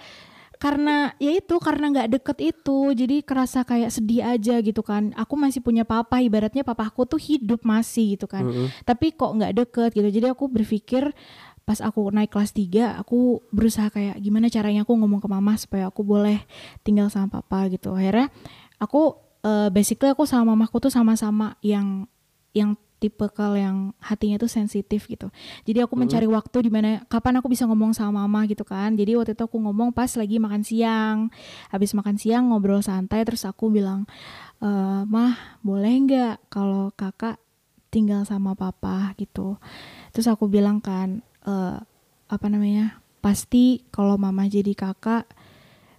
karena ya itu karena nggak deket itu jadi kerasa kayak sedih aja gitu kan. Aku masih punya papa ibaratnya papaku tuh hidup masih gitu kan. Tapi kok nggak deket gitu. Jadi aku berpikir pas aku naik kelas 3 aku berusaha kayak gimana caranya aku ngomong ke mama supaya aku boleh tinggal sama papa gitu. Akhirnya aku eh, basically aku sama mamaku tuh sama-sama yang yang tipe kal yang hatinya tuh sensitif gitu. Jadi aku mencari waktu di mana kapan aku bisa ngomong sama mama gitu kan. Jadi waktu itu aku ngomong pas lagi makan siang. Habis makan siang ngobrol santai terus aku bilang, e, "Mah, boleh nggak kalau kakak tinggal sama papa gitu." Terus aku bilang kan, "Eh, apa namanya? Pasti kalau mama jadi kakak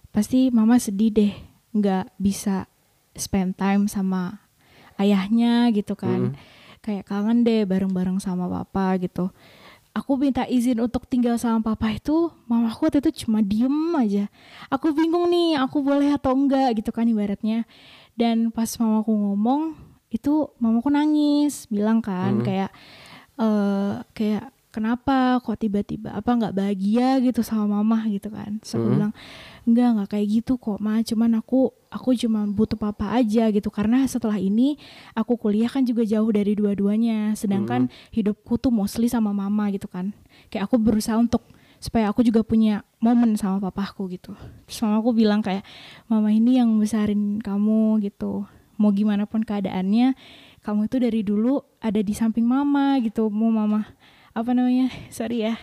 pasti mama sedih deh nggak bisa spend time sama ayahnya gitu kan kayak kangen deh bareng-bareng sama papa gitu. Aku minta izin untuk tinggal sama papa itu mamaku waktu itu cuma diem aja. Aku bingung nih aku boleh atau enggak gitu kan ibaratnya. Dan pas mamaku ngomong itu mamaku nangis bilang kan kayak eh kayak kenapa kok tiba-tiba apa nggak bahagia gitu sama mama gitu kan. Terus aku bilang enggak nggak kayak gitu kok ma. Cuman aku aku cuma butuh papa aja gitu. Karena setelah ini aku kuliah kan juga jauh dari dua-duanya. Sedangkan hidupku tuh mostly sama mama gitu kan. Kayak aku berusaha untuk supaya aku juga punya momen sama papaku gitu. Terus mama aku bilang kayak mama ini yang besarin kamu gitu. Mau gimana pun keadaannya kamu itu dari dulu ada di samping mama gitu mau mama apa namanya? Sorry ya.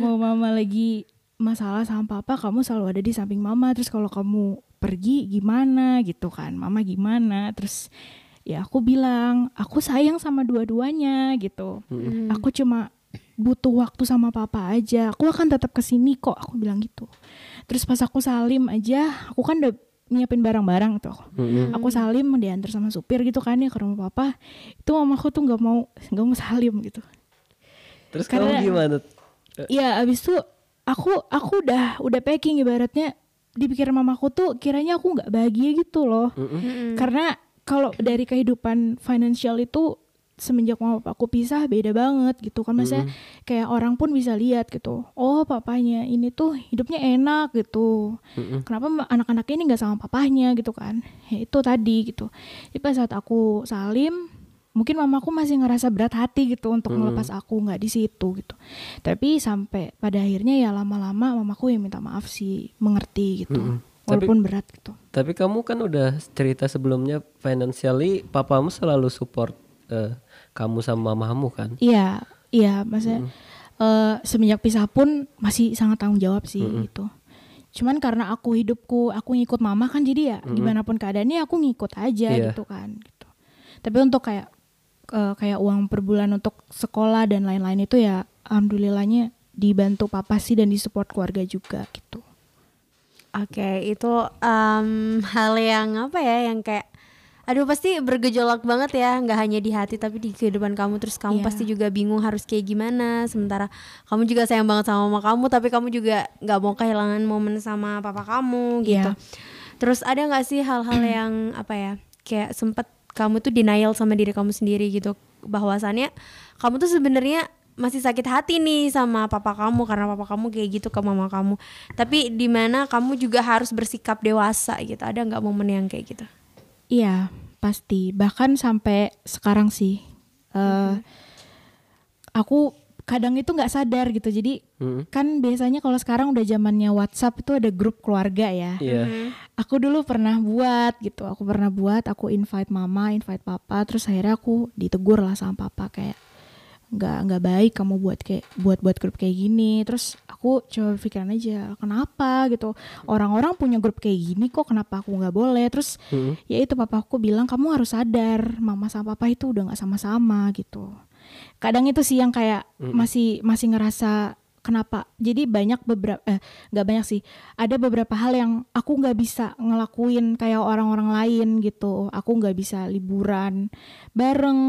Mau mama lagi masalah sama papa kamu selalu ada di samping mama. Terus kalau kamu pergi gimana gitu kan? Mama gimana? Terus ya aku bilang aku sayang sama dua-duanya gitu. Aku cuma butuh waktu sama papa aja. Aku akan tetap ke sini kok aku bilang gitu. Terus pas aku salim aja aku kan udah nyiapin barang-barang tuh. Mm-mm. aku salim diantar sama supir gitu kan ya ke rumah papa. Itu mamaku tuh nggak mau nggak mau salim gitu Terus Karena- kamu gimana? Iya abis itu aku aku udah udah packing ibaratnya. Dipikir mamaku tuh kiranya aku nggak bahagia gitu loh. Mm-mm. karena kalau dari kehidupan financial itu semenjak mama papaku pisah beda banget gitu kan. Maksudnya kayak orang pun bisa lihat gitu. Oh papanya ini tuh hidupnya enak gitu. Mm-mm. kenapa ma- anak-anak ini nggak sama papahnya gitu kan? Ya, itu tadi gitu. Jadi pas saat aku salim mungkin mamaku masih ngerasa berat hati gitu untuk melepas aku nggak di situ gitu tapi sampai pada akhirnya ya lama-lama mamaku yang minta maaf sih mengerti gitu. Tapi- walaupun berat gitu Tapi kamu kan udah cerita sebelumnya financially papamu selalu support eh, kamu sama mamamu kan? Iya, iya, maksudnya eh, semenjak pisah pun masih sangat tanggung jawab sih gitu. Cuman karena aku hidupku, aku ngikut mama kan jadi ya gimana pun keadaannya aku ngikut aja Iya. gitu kan. Gitu. Tapi untuk kayak eh, kayak uang per bulan untuk sekolah dan lain-lain itu ya alhamdulillahnya dibantu papa sih dan disupport keluarga juga gitu. Oke, itu em, hal yang apa ya, yang kayak, aduh pasti bergejolak banget ya, nggak hanya di hati tapi di kehidupan kamu. Terus kamu Iya. pasti juga bingung harus kayak gimana. Sementara kamu juga sayang banget sama mama kamu, tapi kamu juga nggak mau kehilangan momen sama papa kamu gitu. Iya. Terus ada nggak sih hal-hal yang apa ya, kayak sempet kamu tuh denial sama diri kamu sendiri gitu, bahwasannya kamu tuh sebenarnya masih sakit hati nih sama papa kamu karena papa kamu kayak gitu ke mama kamu. Tapi di mana kamu juga harus bersikap dewasa gitu. Ada nggak momen yang kayak gitu? Iya, pasti. Bahkan sampai sekarang sih. eh Aku kadang itu nggak sadar gitu. Jadi Mm-mm. kan biasanya kalau sekarang udah zamannya WhatsApp itu ada grup keluarga ya. Iya. Aku dulu pernah buat gitu. Aku pernah buat. Aku invite mama, invite papa. Terus akhirnya aku ditegur lah sama papa kayak nggak nggak baik kamu buat kayak buat buat grup kayak gini terus aku coba pikiran aja kenapa gitu orang-orang punya grup kayak gini kok kenapa aku nggak boleh terus Mm-mm. ya itu papaku bilang kamu harus sadar mama sama papa itu udah nggak sama-sama gitu kadang itu sih yang kayak masih masih ngerasa kenapa jadi banyak beberapa eh nggak banyak sih ada beberapa hal yang aku nggak bisa ngelakuin kayak orang-orang lain gitu aku nggak bisa liburan bareng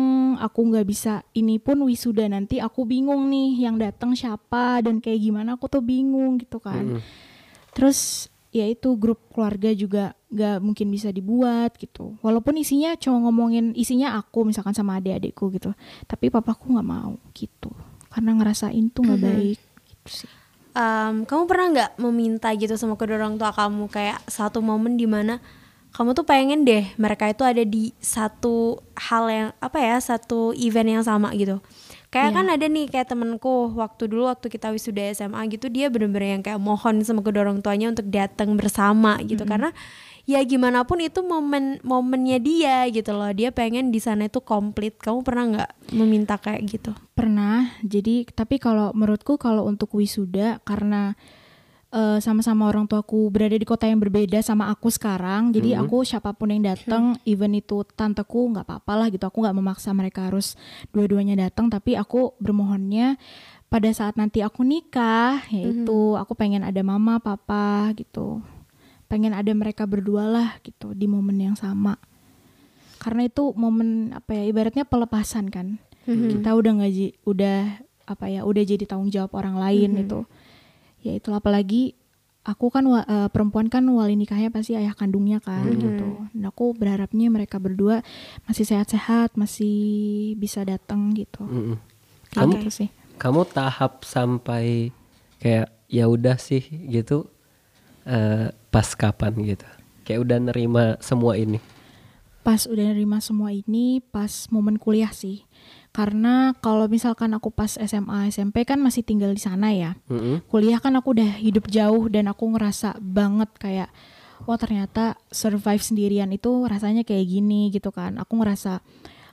aku nggak bisa ini pun wisuda nanti aku bingung nih yang datang siapa dan kayak gimana aku tuh bingung gitu kan Mm-mm. Terus ya itu grup keluarga juga gak mungkin bisa dibuat gitu. Walaupun isinya cuma ngomongin isinya aku misalkan sama adik-adikku gitu. Tapi papaku nggak mau gitu. Karena ngerasain tuh nggak baik sih. Em, kamu pernah nggak meminta gitu sama kedua orang tua kamu kayak satu momen di mana kamu tuh pengen deh mereka itu ada di satu hal yang apa ya satu event yang sama gitu kayak Iya. kan ada nih kayak temenku waktu dulu waktu kita wisuda SMA gitu dia bener-bener yang kayak mohon sama kedua orang tuanya untuk datang bersama gitu karena ya gimana pun itu momen momennya dia gitu loh dia pengen di sana itu komplit kamu pernah nggak meminta kayak gitu Pernah. Jadi tapi kalau menurutku kalau untuk wisuda karena eh, sama-sama orang tuaku berada di kota yang berbeda sama aku sekarang. Jadi aku siapa pun yang datang, even itu tanteku nggak apa-apa lah gitu. Aku nggak memaksa mereka harus dua-duanya datang. Tapi aku bermohonnya pada saat nanti aku nikah, yaitu aku pengen ada mama, papa gitu. Pengen ada mereka berdua lah gitu di momen yang sama. Karena itu momen apa ya ibaratnya pelepasan kan. Kita udah nggak ji- udah apa ya udah jadi tanggung jawab orang lain itu ya itu apalagi aku kan eh, perempuan kan wali nikahnya pasti ayah kandungnya kan gitu. Dan aku berharapnya mereka berdua masih sehat-sehat masih bisa datang gitu. Kayak Kamu gitu sih. kamu tahap sampai kayak ya udah sih gitu eh, pas kapan gitu. Kayak udah nerima semua ini. pas udah nerima semua ini pas momen kuliah sih karena kalau misalkan aku pas SMA SMP kan masih tinggal di sana ya Mm-mm. kuliah kan aku udah hidup jauh dan aku ngerasa banget kayak wah ternyata survive sendirian itu rasanya kayak gini gitu kan aku ngerasa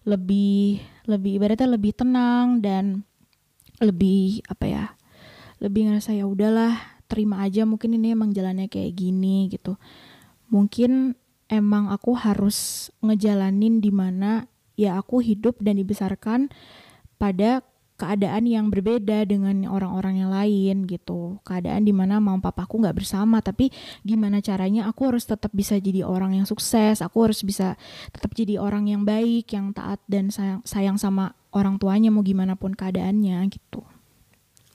lebih lebih ibaratnya lebih tenang dan lebih apa ya lebih ngerasa ya udahlah terima aja mungkin ini emang jalannya kayak gini gitu. Mungkin emang aku harus ngejalanin di mana ya aku hidup dan dibesarkan pada keadaan yang berbeda dengan orang-orang yang lain gitu. Keadaan di mana mama papaku nggak bersama tapi gimana caranya aku harus tetap bisa jadi orang yang sukses aku harus bisa tetap jadi orang yang baik yang taat dan sayang sayang sama orang tuanya mau gimana pun keadaannya gitu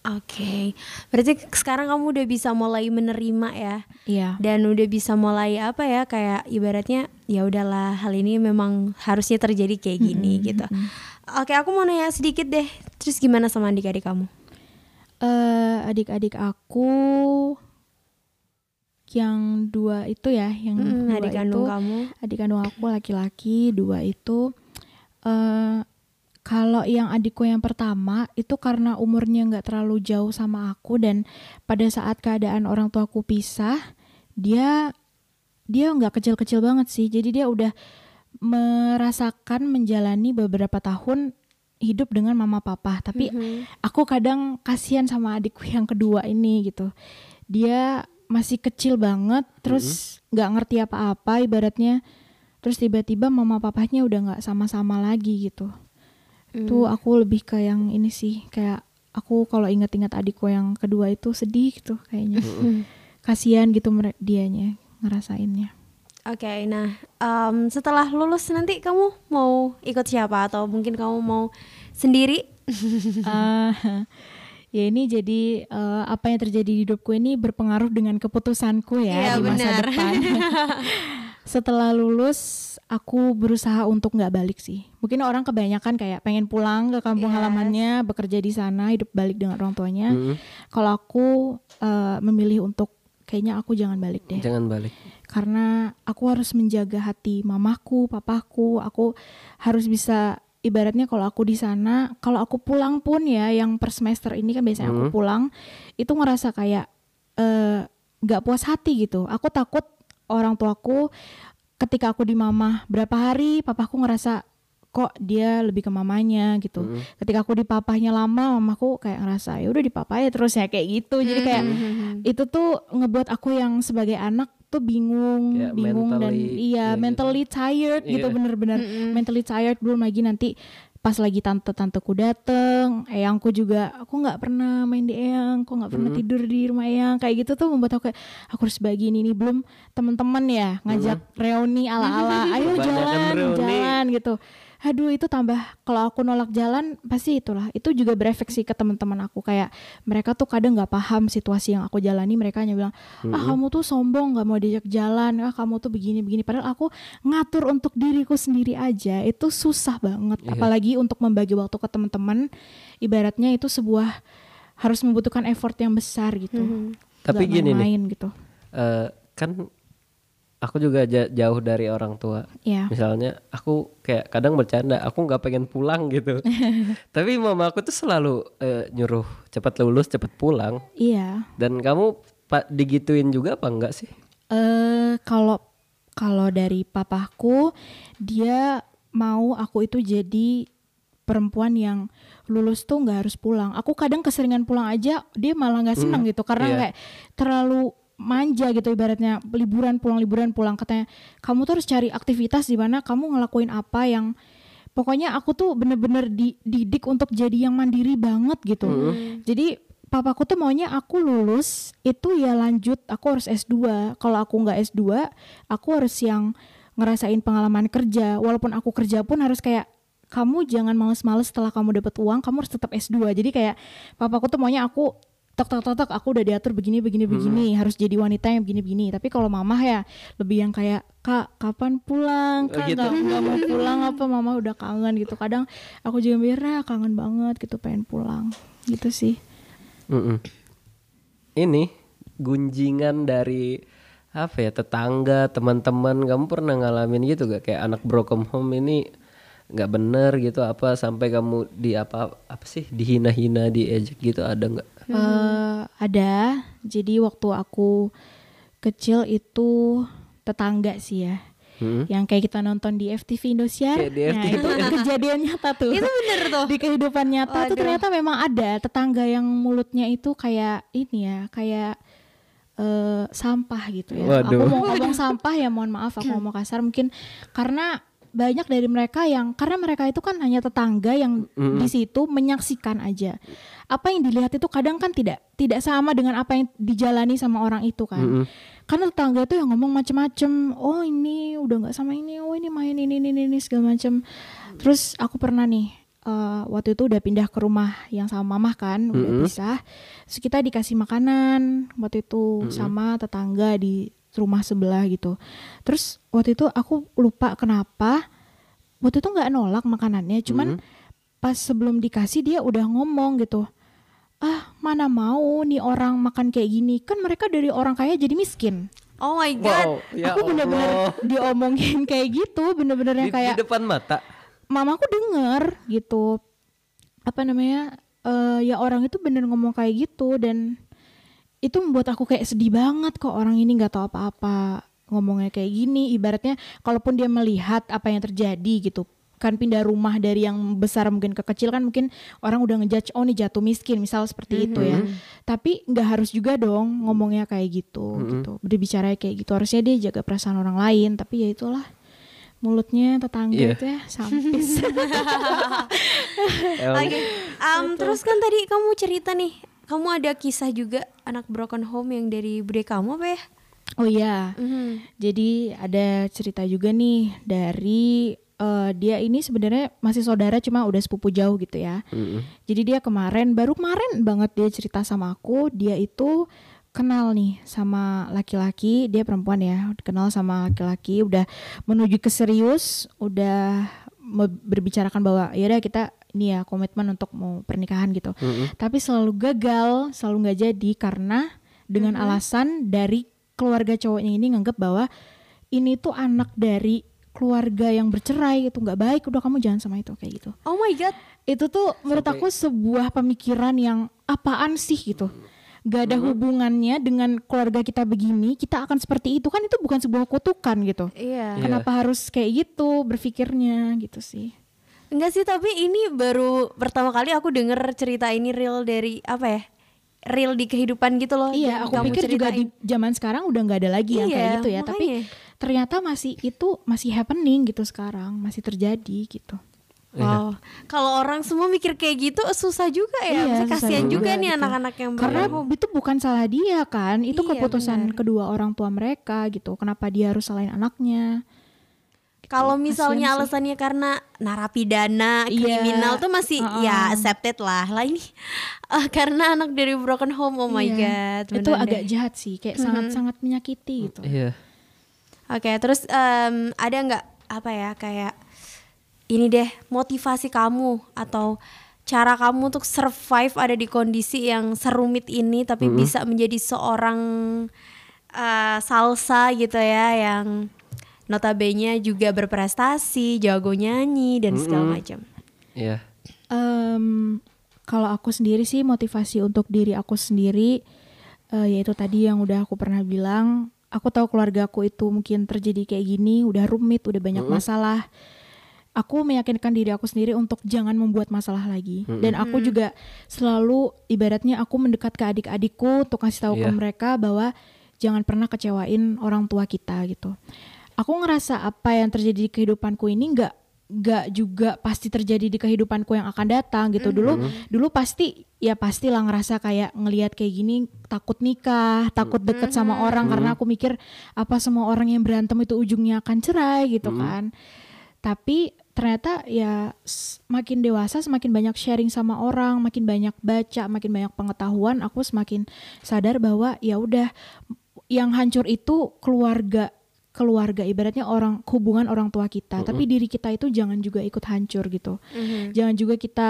Oke, berarti sekarang kamu udah bisa mulai menerima ya, iya dan udah bisa mulai apa ya kayak ibaratnya ya udahlah hal ini memang harusnya terjadi kayak gini gitu. Oke, aku mau nanya sedikit deh, terus gimana sama adik-adik kamu? eh adik-adik aku yang dua itu ya yang Mm, dua adik itu kandung kamu? adik kandung aku laki-laki dua itu eh kalau yang adikku yang pertama itu karena umurnya nggak terlalu jauh sama aku dan pada saat keadaan orang tuaku pisah dia dia nggak kecil-kecil banget sih. Jadi dia udah merasakan menjalani beberapa tahun hidup dengan mama papa. Tapi Mhm. aku kadang kasihan sama adikku yang kedua ini gitu. Dia masih kecil banget terus nggak ngerti apa-apa ibaratnya. Terus tiba-tiba mama papanya udah nggak sama-sama lagi gitu tuh aku lebih ke yang ini sih kayak aku kalau ingat-ingat adikku yang kedua itu sedih gitu kayaknya kasihan gitu dianya ngerasainnya Oke, nah em, setelah lulus nanti kamu mau ikut siapa atau mungkin kamu mau sendiri? Ah, ya ini jadi eh, apa yang terjadi di hidupku ini berpengaruh dengan keputusanku Iya, ya di masa benar. depan. Setelah lulus aku berusaha untuk nggak balik sih. Mungkin orang kebanyakan kayak pengen pulang ke kampung Yes. halamannya, bekerja di sana, hidup balik dengan orang tuanya. Mm-mm. Kalau aku eh, memilih untuk kayaknya aku jangan balik deh. Jangan balik. Karena aku harus menjaga hati mamaku, papaku. Aku harus bisa ibaratnya kalau aku di sana, kalau aku pulang pun ya yang per semester ini kan biasanya aku Mhm. pulang itu ngerasa kayak eh, nggak puas hati gitu. Aku takut orang tuaku ketika aku di mama berapa hari papaku ngerasa kok dia lebih ke mamanya gitu. Mm-mm. Ketika aku di papahnya lama, mamaku kayak ngerasa ya udah di papa ya terus ya kayak gitu. Jadi kayak itu tuh ngebuat aku yang sebagai anak tuh bingung, Kayak bingung dan mentally- iya ya gitu. mentally tired gitu Iya. bener-bener mentally tired belum lagi nanti pas lagi tante-tanteku dateng, eyangku juga aku nggak pernah main di eyang, aku nggak pernah tidur di rumah eyang kayak gitu tuh membuat aku kayak aku harus bagi ini, belum teman-teman ya ngajak reuni ala-ala, ayo jalan, reuni. jalan gitu. Aduh itu tambah kalau aku nolak jalan pasti itulah. Itu juga berefek sih ke teman-teman aku kayak mereka tuh kadang nggak paham situasi yang aku jalani mereka hanya bilang ah kamu tuh sombong nggak mau diajak jalan ah kamu tuh begini begini padahal aku ngatur untuk diriku sendiri aja itu susah banget. Iya. apalagi untuk membagi waktu ke teman-teman ibaratnya itu sebuah harus membutuhkan effort yang besar gitu. Tapi Nggak gini nih. main-main gitu. Eh, kan aku juga ja- jauh dari orang tua. ya Misalnya aku kayak kadang bercanda, aku nggak pengen pulang gitu. Tapi mama aku tuh selalu eh, nyuruh cepat lulus, cepat pulang. iya Dan kamu pak digituin juga apa enggak sih? eh kalau kalau dari papaku dia mau aku itu jadi perempuan yang lulus tuh nggak harus pulang. Aku kadang keseringan pulang aja dia malah nggak senang gitu karena iya. kayak terlalu manja gitu ibaratnya liburan pulang liburan pulang katanya kamu tuh harus cari aktivitas di mana kamu ngelakuin apa yang pokoknya aku tuh bener-bener dididik untuk jadi yang mandiri banget gitu. Jadi papaku tuh maunya aku lulus itu ya lanjut aku harus S2. Kalau aku nggak S2, aku harus yang ngerasain pengalaman kerja. Walaupun aku kerja pun harus kayak kamu jangan males-males setelah kamu dapat uang, kamu harus tetap S2. Jadi kayak papaku tuh maunya aku tok tok tok tok aku udah diatur begini begini begini harus jadi wanita yang begini begini. Tapi kalau mama ya lebih yang kayak kak kapan pulang? Oh, kak gitu. nggak nggak mau pulang apa? Mama udah kangen gitu. Kadang aku juga mikirnya kangen banget gitu pengen pulang. Gitu sih. Mm-mm. Ini gunjingan dari apa ya tetangga teman-teman kamu pernah ngalamin gitu gak kayak anak broken home ini nggak bener gitu apa sampai kamu di apa apa sih dihina-hina diejek gitu ada nggak Eh, ada jadi waktu aku kecil itu tetangga sih ya Mm-mm. yang kayak kita nonton di FTV Indosiar Kayak di nah itu kejadian nyata tuh Itu bener tuh. di kehidupan nyata tuh Waduh. ternyata memang ada tetangga yang mulutnya itu kayak ini ya kayak eh, sampah gitu ya Waduh. aku mau ngomong sampah ya mohon maaf aku ngomong kasar mungkin karena banyak dari mereka yang karena mereka itu kan hanya tetangga yang di situ menyaksikan aja. Apa yang dilihat itu kadang kan tidak tidak sama dengan apa yang dijalani sama orang itu kan. Karena tetangga itu yang ngomong macem-macem. Oh ini udah nggak sama ini. Oh ini main ini ini ini segala macem. Terus aku pernah nih eh, waktu itu udah pindah ke rumah yang sama mamah kan, udah pisah. Terus kita dikasih makanan waktu itu sama tetangga di rumah sebelah gitu. Terus waktu itu aku lupa kenapa waktu itu nggak nolak makanannya, cuman pas sebelum dikasih dia udah ngomong gitu. Ah mana mau nih orang makan kayak gini kan mereka dari orang kaya jadi miskin. Oh my god. Wow, ya aku bener-bener Allah. diomongin kayak gitu, bener-bener yang Di, kayak di depan mata. mamaku denger gitu apa namanya eh, ya orang itu bener ngomong kayak gitu dan itu membuat aku kayak sedih banget kok orang ini nggak tahu apa-apa ngomongnya kayak gini. Ibaratnya kalaupun dia melihat apa yang terjadi gitu kan pindah rumah dari yang besar mungkin ke kecil kan mungkin orang udah ngejudge oh nih jatuh miskin misal seperti itu ya. Tapi nggak harus juga dong ngomongnya kayak gitu gitu. Berbicara kayak gitu. Harusnya dia jaga perasaan orang lain tapi ya itulah. Mulutnya tetangga Iya. itu ya sampis Oke. Um, terus kan tadi kamu cerita nih, kamu ada kisah juga anak broken home yang dari bude kamu apa ya? oh iya Mhm. Jadi ada cerita juga nih dari eh, dia ini sebenarnya masih saudara cuma udah sepupu jauh gitu ya. Mm-mm. Jadi dia kemarin baru kemarin banget dia cerita sama aku, dia itu kenal nih sama laki-laki, dia perempuan ya, kenal sama laki-laki, udah menuju ke serius, udah berbicarakan bahwa ya udah kita ini ya komitmen untuk mau pernikahan gitu. Tapi selalu gagal, selalu nggak jadi karena dengan alasan dari keluarga cowoknya ini nganggap bahwa ini tuh anak dari keluarga yang bercerai itu nggak baik, udah kamu jangan sama itu kayak gitu Oh my god. itu tuh menurut Sampai- aku sebuah pemikiran yang apaan sih gitu gak ada hubungannya dengan keluarga kita begini kita akan seperti itu kan itu bukan sebuah kutukan gitu Iya. Iya. kenapa harus kayak gitu berpikirnya gitu sih Enggak sih, tapi ini baru pertama kali aku denger cerita ini real dari apa ya? Real di kehidupan gitu loh. iya aku kamu pikir juga di ceritain. zaman sekarang udah nggak ada lagi yang kayak Iya, gitu ya tapi makanya. ternyata masih itu masih happening gitu sekarang masih terjadi gitu Wow, kalau orang semua mikir kayak gitu susah juga ya. Iya, Maksudnya kasihan juga, juga nih gitu. anak-anak yang karena itu bukan salah dia kan itu Iya, keputusan benar. kedua orang tua mereka gitu kenapa dia harus salahin anaknya Kalau Kasian misalnya sih. alasannya karena narapidana, Iya. kriminal tuh masih Uh-uh. ya accepted lah. Lah ini eh, karena anak dari broken home, oh my Iya. god. itu agak deh. jahat sih kayak sangat-sangat menyakiti gitu Iya. Oke, terus em, ada nggak apa ya kayak ini deh motivasi kamu atau cara kamu untuk survive ada di kondisi yang serumit ini tapi bisa menjadi seorang eh, salsa gitu ya yang notabene juga berprestasi, jago nyanyi dan segala macam. Iya. Em, kalau aku sendiri sih motivasi untuk diri aku sendiri eh, yaitu tadi yang udah aku pernah bilang aku tahu keluarga aku itu mungkin terjadi kayak gini udah rumit udah banyak masalah aku meyakinkan diri aku sendiri untuk jangan membuat masalah lagi dan aku juga selalu ibaratnya aku mendekat ke adik-adikku untuk kasih tahu ke Iya. mereka bahwa jangan pernah kecewain orang tua kita gitu aku ngerasa apa yang terjadi di kehidupanku ini nggak nggak juga pasti terjadi di kehidupanku yang akan datang gitu. Dulu dulu pasti ya pastilah ngerasa kayak ngelihat kayak gini takut nikah takut deket sama orang karena aku mikir apa semua orang yang berantem itu ujungnya akan cerai gitu kan. Tapi ternyata ya makin dewasa semakin banyak sharing sama orang makin banyak baca makin banyak pengetahuan aku semakin sadar bahwa ya udah yang hancur itu keluarga keluarga ibaratnya orang hubungan orang tua kita. Tapi diri kita itu jangan juga ikut hancur gitu. Jangan juga kita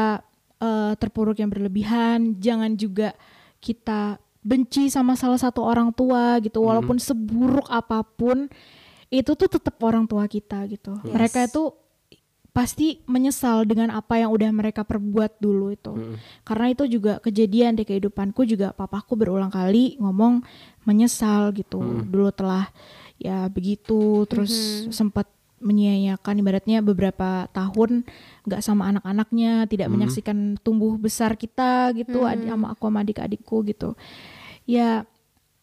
eh, terpuruk yang berlebihan. Jangan juga kita benci sama salah satu orang tua gitu. Walaupun seburuk apa pun itu tuh tetap orang tua kita gitu. Mereka itu pasti menyesal dengan apa yang udah mereka perbuat dulu itu. Karena itu juga kejadian di kehidupanku juga. Papaku berulang kali ngomong menyesal gitu. Dulu telah ya begitu. Terus sempat menyia-nyiakan ibaratnya beberapa tahun nggak sama anak-anaknya tidak menyaksikan tumbuh besar kita gitu adik sama aku sama adik-adikku gitu. Ya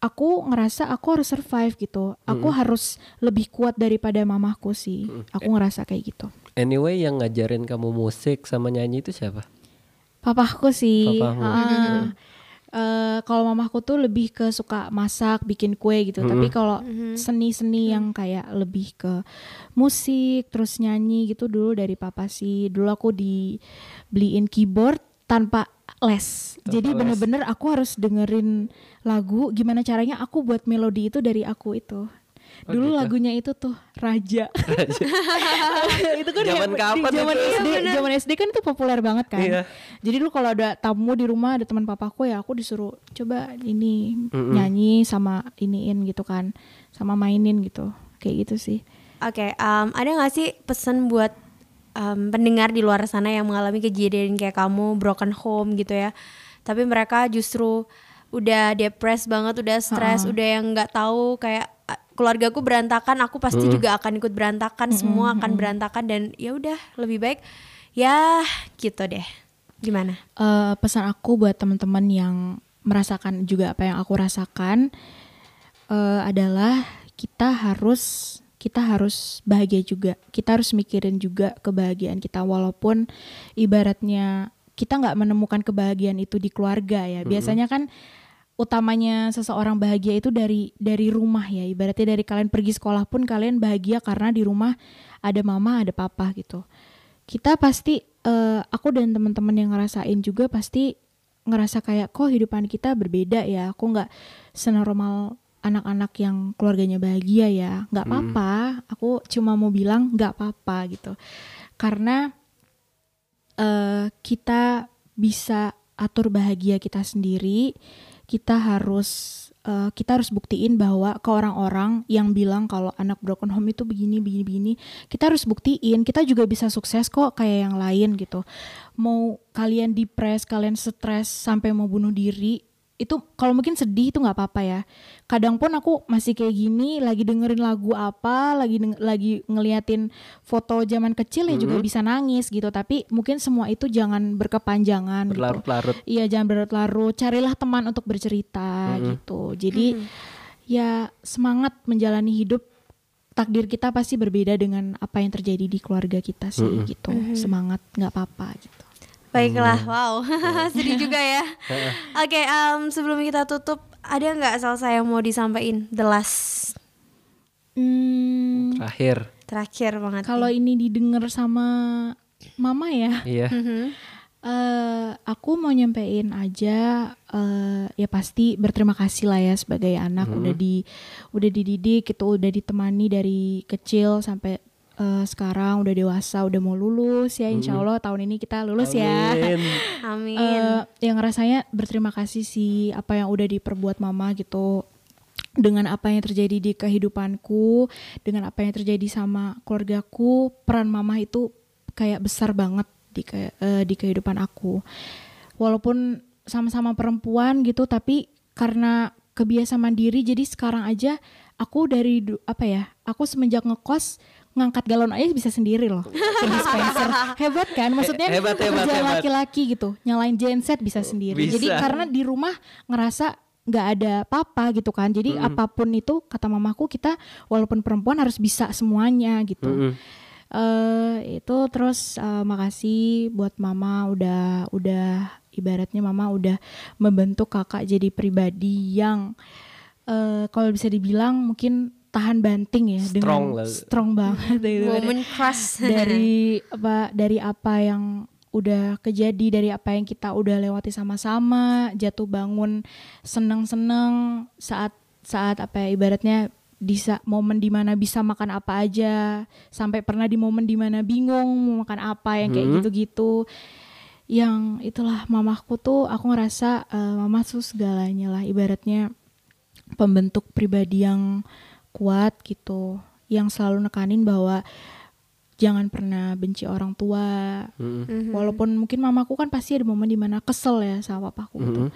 aku ngerasa aku harus survive gitu. Aku harus lebih kuat daripada mamaku sih. Aku ngerasa kayak gitu. Anyway yang ngajarin kamu musik sama nyanyi itu siapa? papaku sih. Papamu. Ah. Eh, kalau mamaku tuh lebih ke suka masak bikin kue gitu. Tapi kalau seni-seni yang kayak lebih ke musik terus nyanyi gitu dulu dari papa sih. Dulu aku dibeliin keyboard tanpa les. Jadi les. bener-bener aku harus dengerin lagu. Gimana caranya aku buat melodi itu dari aku itu Oh, dulu gitu. lagunya itu tuh Raja. Itu kan Zaman kapan di zaman itu? SD zaman SD kan itu populer banget kan. Iya. jadi dulu kalau ada tamu di rumah ada teman papaku ya aku disuruh coba ini nyanyi sama iniin gitu kan. Sama mainin gitu. Kayak gitu sih. Oke, em, ada nggak sih pesan buat em, pendengar di luar sana yang mengalami kejadian kayak kamu broken home gitu ya? Tapi mereka justru udah depres banget, udah stres, udah yang nggak tahu kayak "Ah, keluargaku berantakan, aku pasti juga akan ikut berantakan, semua akan berantakan dan ya udah lebih baik ya gitu deh. Gimana? Eh, pesan aku buat teman-teman yang merasakan juga apa yang aku rasakan eh, adalah kita harus kita harus bahagia juga. Kita harus mikirin juga kebahagiaan kita walaupun ibaratnya kita nggak menemukan kebahagiaan itu di keluarga ya. Biasanya kan utamanya seseorang bahagia itu dari dari rumah ya. Ibaratnya dari kalian pergi sekolah pun kalian bahagia karena di rumah ada mama ada papa gitu. Kita pasti eh, aku dan teman-teman yang ngerasain juga pasti ngerasa kayak kok hidupan kita berbeda ya? Aku nggak senormal anak-anak yang keluarganya bahagia ya? Nggak apa-apa. Aku cuma mau bilang nggak apa-apa gitu. Karena eh, kita bisa atur bahagia kita sendiri kita harus eh, kita harus buktiin bahwa ke orang-orang yang bilang kalau anak broken home itu begini begini begini kita harus buktiin. Kita juga bisa sukses kok kayak yang lain gitu. Mau kalian depres kalian stres sampai mau bunuh diri itu kalau mungkin sedih itu nggak apa-apa ya kadang pun aku masih kayak gini lagi dengerin lagu apa lagi deng- lagi ngeliatin foto zaman kecil ya juga bisa nangis gitu tapi mungkin semua itu jangan berkepanjangan gitu Berlarut-larut. Iya jangan berlarut-larut, carilah teman untuk bercerita gitu. Jadi ya semangat menjalani hidup. Takdir kita pasti berbeda dengan apa yang terjadi di keluarga kita sih gitu. Semangat nggak apa-apa gitu. Baiklah, wow, sedih juga ya. Oke, em, sebelum kita tutup, ada nggak Salsa yang mau disampaikan? The last, Hmm, Terakhir. terakhir banget. kalau ini didengar sama mama ya, Iya. eh aku mau nyampein aja eh ya pasti berterima kasih lah ya sebagai anak udah di udah dididik itu udah ditemani dari kecil sampai eh, sekarang udah dewasa udah mau lulus ya insya Allah tahun ini kita lulus ya Amin. Amin. Eh, yang rasanya berterima kasih sih apa yang udah diperbuat mama gitu dengan apa yang terjadi di kehidupanku dengan apa yang terjadi sama keluargaku peran mama itu kayak besar banget di ke- eh, di kehidupan aku walaupun sama-sama perempuan gitu tapi karena kebiasaan mandiri jadi sekarang aja aku dari apa ya aku semenjak ngekos ngangkat galon aja bisa sendiri loh. Ke dispenser hebat kan? Maksudnya Hebat, hebat, hebat. laki-laki gitu. Nyalain genset bisa sendiri. Jadi Bisa. karena di rumah ngerasa nggak ada papa gitu kan. Jadi apa pun itu kata mamaku kita walaupun perempuan harus bisa semuanya gitu. Mm-mm. eh itu terus eh, makasih buat mama udah udah ibaratnya mama udah membentuk kakak jadi pribadi yang eh kalau bisa dibilang mungkin tahan banting ya Strong dengan lah. strong banget gitu. Woman crush. dari apa dari apa yang udah kejadi dari apa yang kita udah lewati sama-sama jatuh bangun seneng-seneng saat saat apa ya ibaratnya bisa momen di mana bisa makan apa aja sampai pernah di momen di mana bingung mau makan apa yang kayak Hmm. gitu-gitu yang itulah mamaku tuh aku ngerasa eh, mama tuh segalanya lah ibaratnya pembentuk pribadi yang kuat gitu yang selalu nekanin bahwa jangan pernah benci orang tua Mm-mm. walaupun mungkin mamaku kan pasti ada momen di mana kesel ya sama papaku gitu Mm-mm.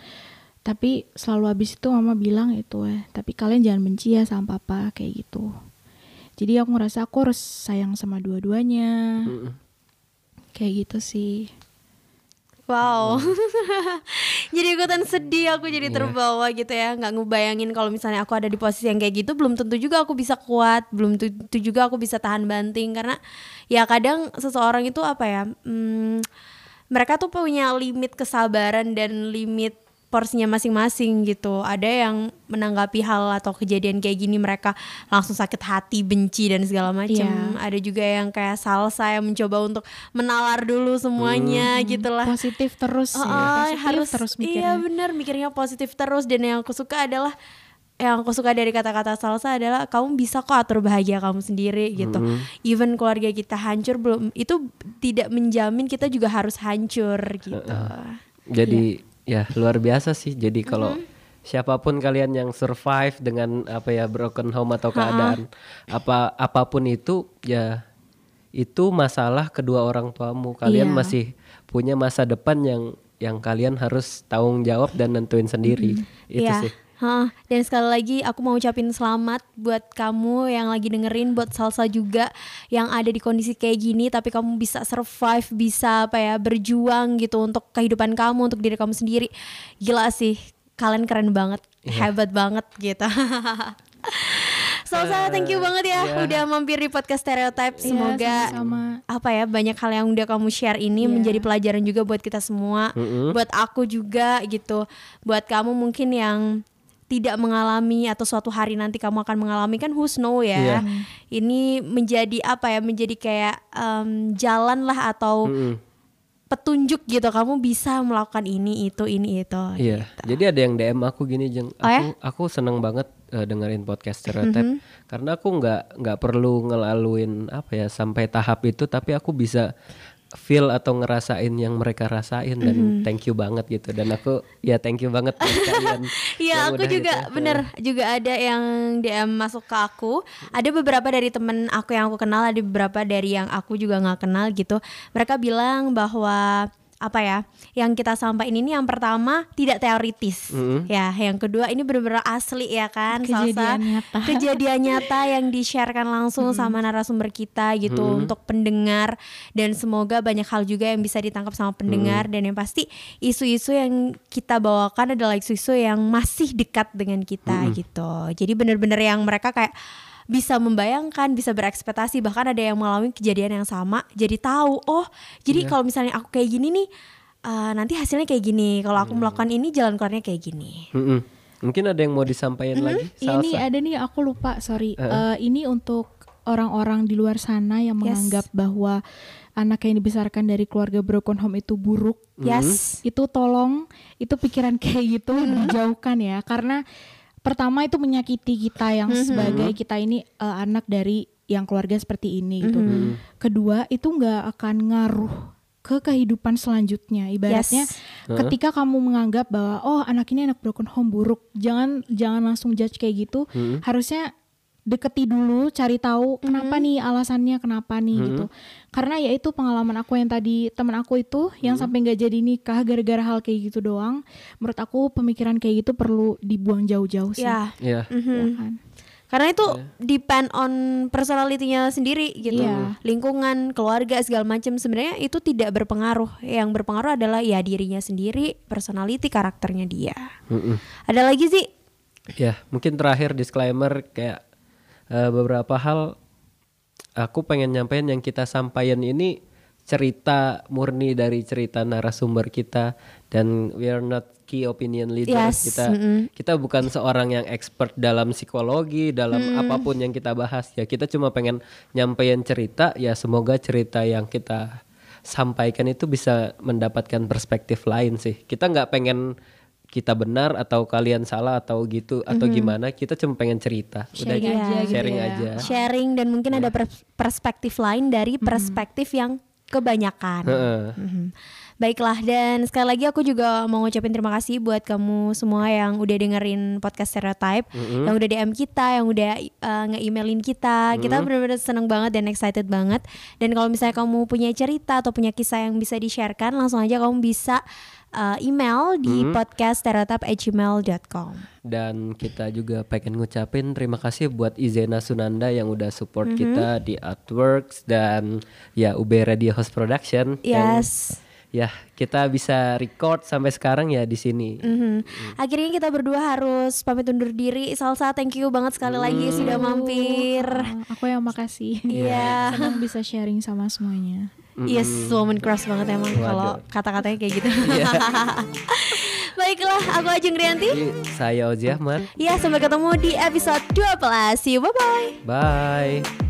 tapi selalu habis itu mama bilang itu eh tapi kalian jangan benci ya sama papa kayak gitu jadi aku ngerasa aku harus sayang sama dua-duanya Mm-mm. kayak gitu sih Wow. jadi ikutan sedih aku jadi Iya. terbawa gitu ya. nggak ngebayangin kalau misalnya aku ada di posisi yang kayak gitu belum tentu juga aku bisa kuat, belum tentu juga aku bisa tahan banting karena ya kadang seseorang itu apa ya? hmm, mereka tuh punya limit kesabaran dan limit porsinya masing-masing gitu. Ada yang menanggapi hal atau kejadian kayak gini mereka langsung sakit hati, benci dan segala macam. Iya. Ada juga yang kayak salsa yang mencoba untuk menalar dulu semuanya gitulah. Positif terus Oh, ya. Positif harus terus iya mikirnya. benar mikirnya positif terus dan yang aku suka adalah yang aku suka dari kata-kata salsa adalah kamu bisa kok atur bahagia kamu sendiri gitu. Even keluarga kita hancur belum itu tidak menjamin kita juga harus hancur gitu. Jadi ya luar biasa sih. Jadi kalau Mm-hmm. siapa pun kalian yang survive dengan apa ya broken home atau keadaan apa apa pun itu ya itu masalah kedua orang tuamu. Kalian Iya. masih punya masa depan yang yang kalian harus tanggung jawab dan nentuin sendiri. Itu Iya. sih. Hah, dan sekali lagi aku mau ucapin selamat buat kamu yang lagi dengerin buat salsa juga yang ada di kondisi kayak gini tapi kamu bisa survive, bisa apa ya, berjuang gitu untuk kehidupan kamu, untuk diri kamu sendiri. Gila sih, kalian keren banget, hebat banget gitu. Salsa, thank you banget ya iya. udah mampir di podcast Stereotype. Iya, Semoga sama-sama. apa ya banyak hal yang udah kamu share ini Iya. menjadi pelajaran juga buat kita semua, buat aku juga gitu, buat kamu mungkin yang tidak mengalami atau suatu hari nanti kamu akan mengalami kan who's know ya. Iya. Ini menjadi apa ya? Menjadi kayak em, jalan lah atau Mm-mm. petunjuk gitu. Kamu bisa melakukan ini itu ini itu. Iya. Jadi ada yang DM aku gini, Jeng. Oh ya? Aku aku seneng banget eh, dengerin podcast stereotype Mm-hmm. karena aku nggak nggak perlu ngelaluin apa ya sampai tahap itu, tapi aku bisa feel atau ngerasain yang mereka rasain dan Mm-hmm. thank you banget gitu. Dan aku ya thank you banget kalian. Yang aku juga gitu. bener juga ada yang DM masuk ke aku ada beberapa dari temen aku yang aku kenal ada beberapa dari yang aku juga nggak kenal gitu mereka bilang bahwa apa ya yang kita sampaikan ini yang pertama tidak teoritis. Ya yang kedua ini benar-benar asli ya kan Kejadian Salsa? nyata. kejadian nyata yang di-sharekan langsung sama narasumber kita gitu untuk pendengar. Dan semoga banyak hal juga yang bisa ditangkap sama pendengar. Dan yang pasti isu-isu yang kita bawakan adalah isu-isu yang masih dekat dengan kita gitu. Jadi benar-benar yang mereka kayak bisa membayangkan, bisa berekspektasi bahkan ada yang mengalami kejadian yang sama jadi tahu oh jadi kalau misalnya aku kayak gini nih eh, nanti hasilnya kayak gini kalau aku melakukan ini jalan keluarnya kayak gini Mm-mm. Mungkin ada yang mau disampaikan lagi? Ini Salsa? ada nih aku lupa, sorry. Eh, ini untuk orang-orang di luar sana yang Yes. menganggap bahwa anak yang dibesarkan dari keluarga broken home itu buruk. yes Itu tolong itu pikiran kayak gitu dijauhkan ya karena pertama itu menyakiti kita yang sebagai kita ini eh, anak dari yang keluarga seperti ini gitu. Kedua itu nggak akan ngaruh ke kehidupan selanjutnya. Ibaratnya Yes. ketika kamu menganggap bahwa oh anak ini anak broken home buruk, jangan jangan langsung judge kayak gitu. Harusnya deketi dulu, cari tahu kenapa nih alasannya kenapa nih gitu. Karena ya itu pengalaman aku yang tadi teman aku itu yang sampai nggak jadi nikah gara-gara hal kayak gitu doang. Menurut aku pemikiran kayak gitu perlu dibuang jauh-jauh sih. ya Iya. Ya kan? Karena itu depend on personalitinya sendiri gitu. Iya. Lingkungan, keluarga segala macam sebenarnya itu tidak berpengaruh. Yang berpengaruh adalah ya dirinya sendiri, personality, karakternya dia. Mm-mm. Ada lagi sih? Ya, mungkin terakhir disclaimer kayak eh, beberapa hal aku pengen nyampein yang kita sampaikan ini cerita murni dari cerita narasumber kita. Dan we are not key opinion leaders. Yes, kita mm-mm. kita bukan seorang yang expert dalam psikologi dalam apa pun yang kita bahas. Ya kita cuma pengen nyampein cerita. Ya semoga cerita yang kita sampaikan itu bisa mendapatkan perspektif lain sih. Kita nggak pengen kita benar atau kalian salah atau gitu atau gimana kita cuma pengen cerita udah Sharing gitu. aja gitu sharing ya. aja Sharing dan mungkin ada pers- perspektif lain dari perspektif yang kebanyakan. Heeh. Mhm. Baiklah dan sekali lagi aku juga mau ngucapin terima kasih buat kamu semua yang udah dengerin podcast Stereotype, yang udah DM kita, yang udah uh, nge-emailin kita. Kita benar-benar seneng banget dan excited banget. Dan kalau misalnya kamu punya cerita atau punya kisah yang bisa di-sharekan, langsung aja kamu bisa uh, email di podcaststereotype@gmail.com. dan kita juga pengen ngucapin terima kasih buat Izena Sunanda yang udah support kita di Artworks dan ya UB Radio Host Production yang Yes. ya kita bisa record sampai sekarang ya di sini. Mhm. Akhirnya kita berdua harus pamit undur diri. Salsa, thank you banget sekali lagi sudah mampir. Ah, aku yang makasih. Iya. Senang bisa sharing sama semuanya. Yes, woman crush banget emang kalau kata-katanya kayak gitu. Iya. Baiklah, aku Ajeng Rianti. Iya, saya Ozi Ahmad. Ya, sampai ketemu di episode 12. See you. Bye. -bye. bye.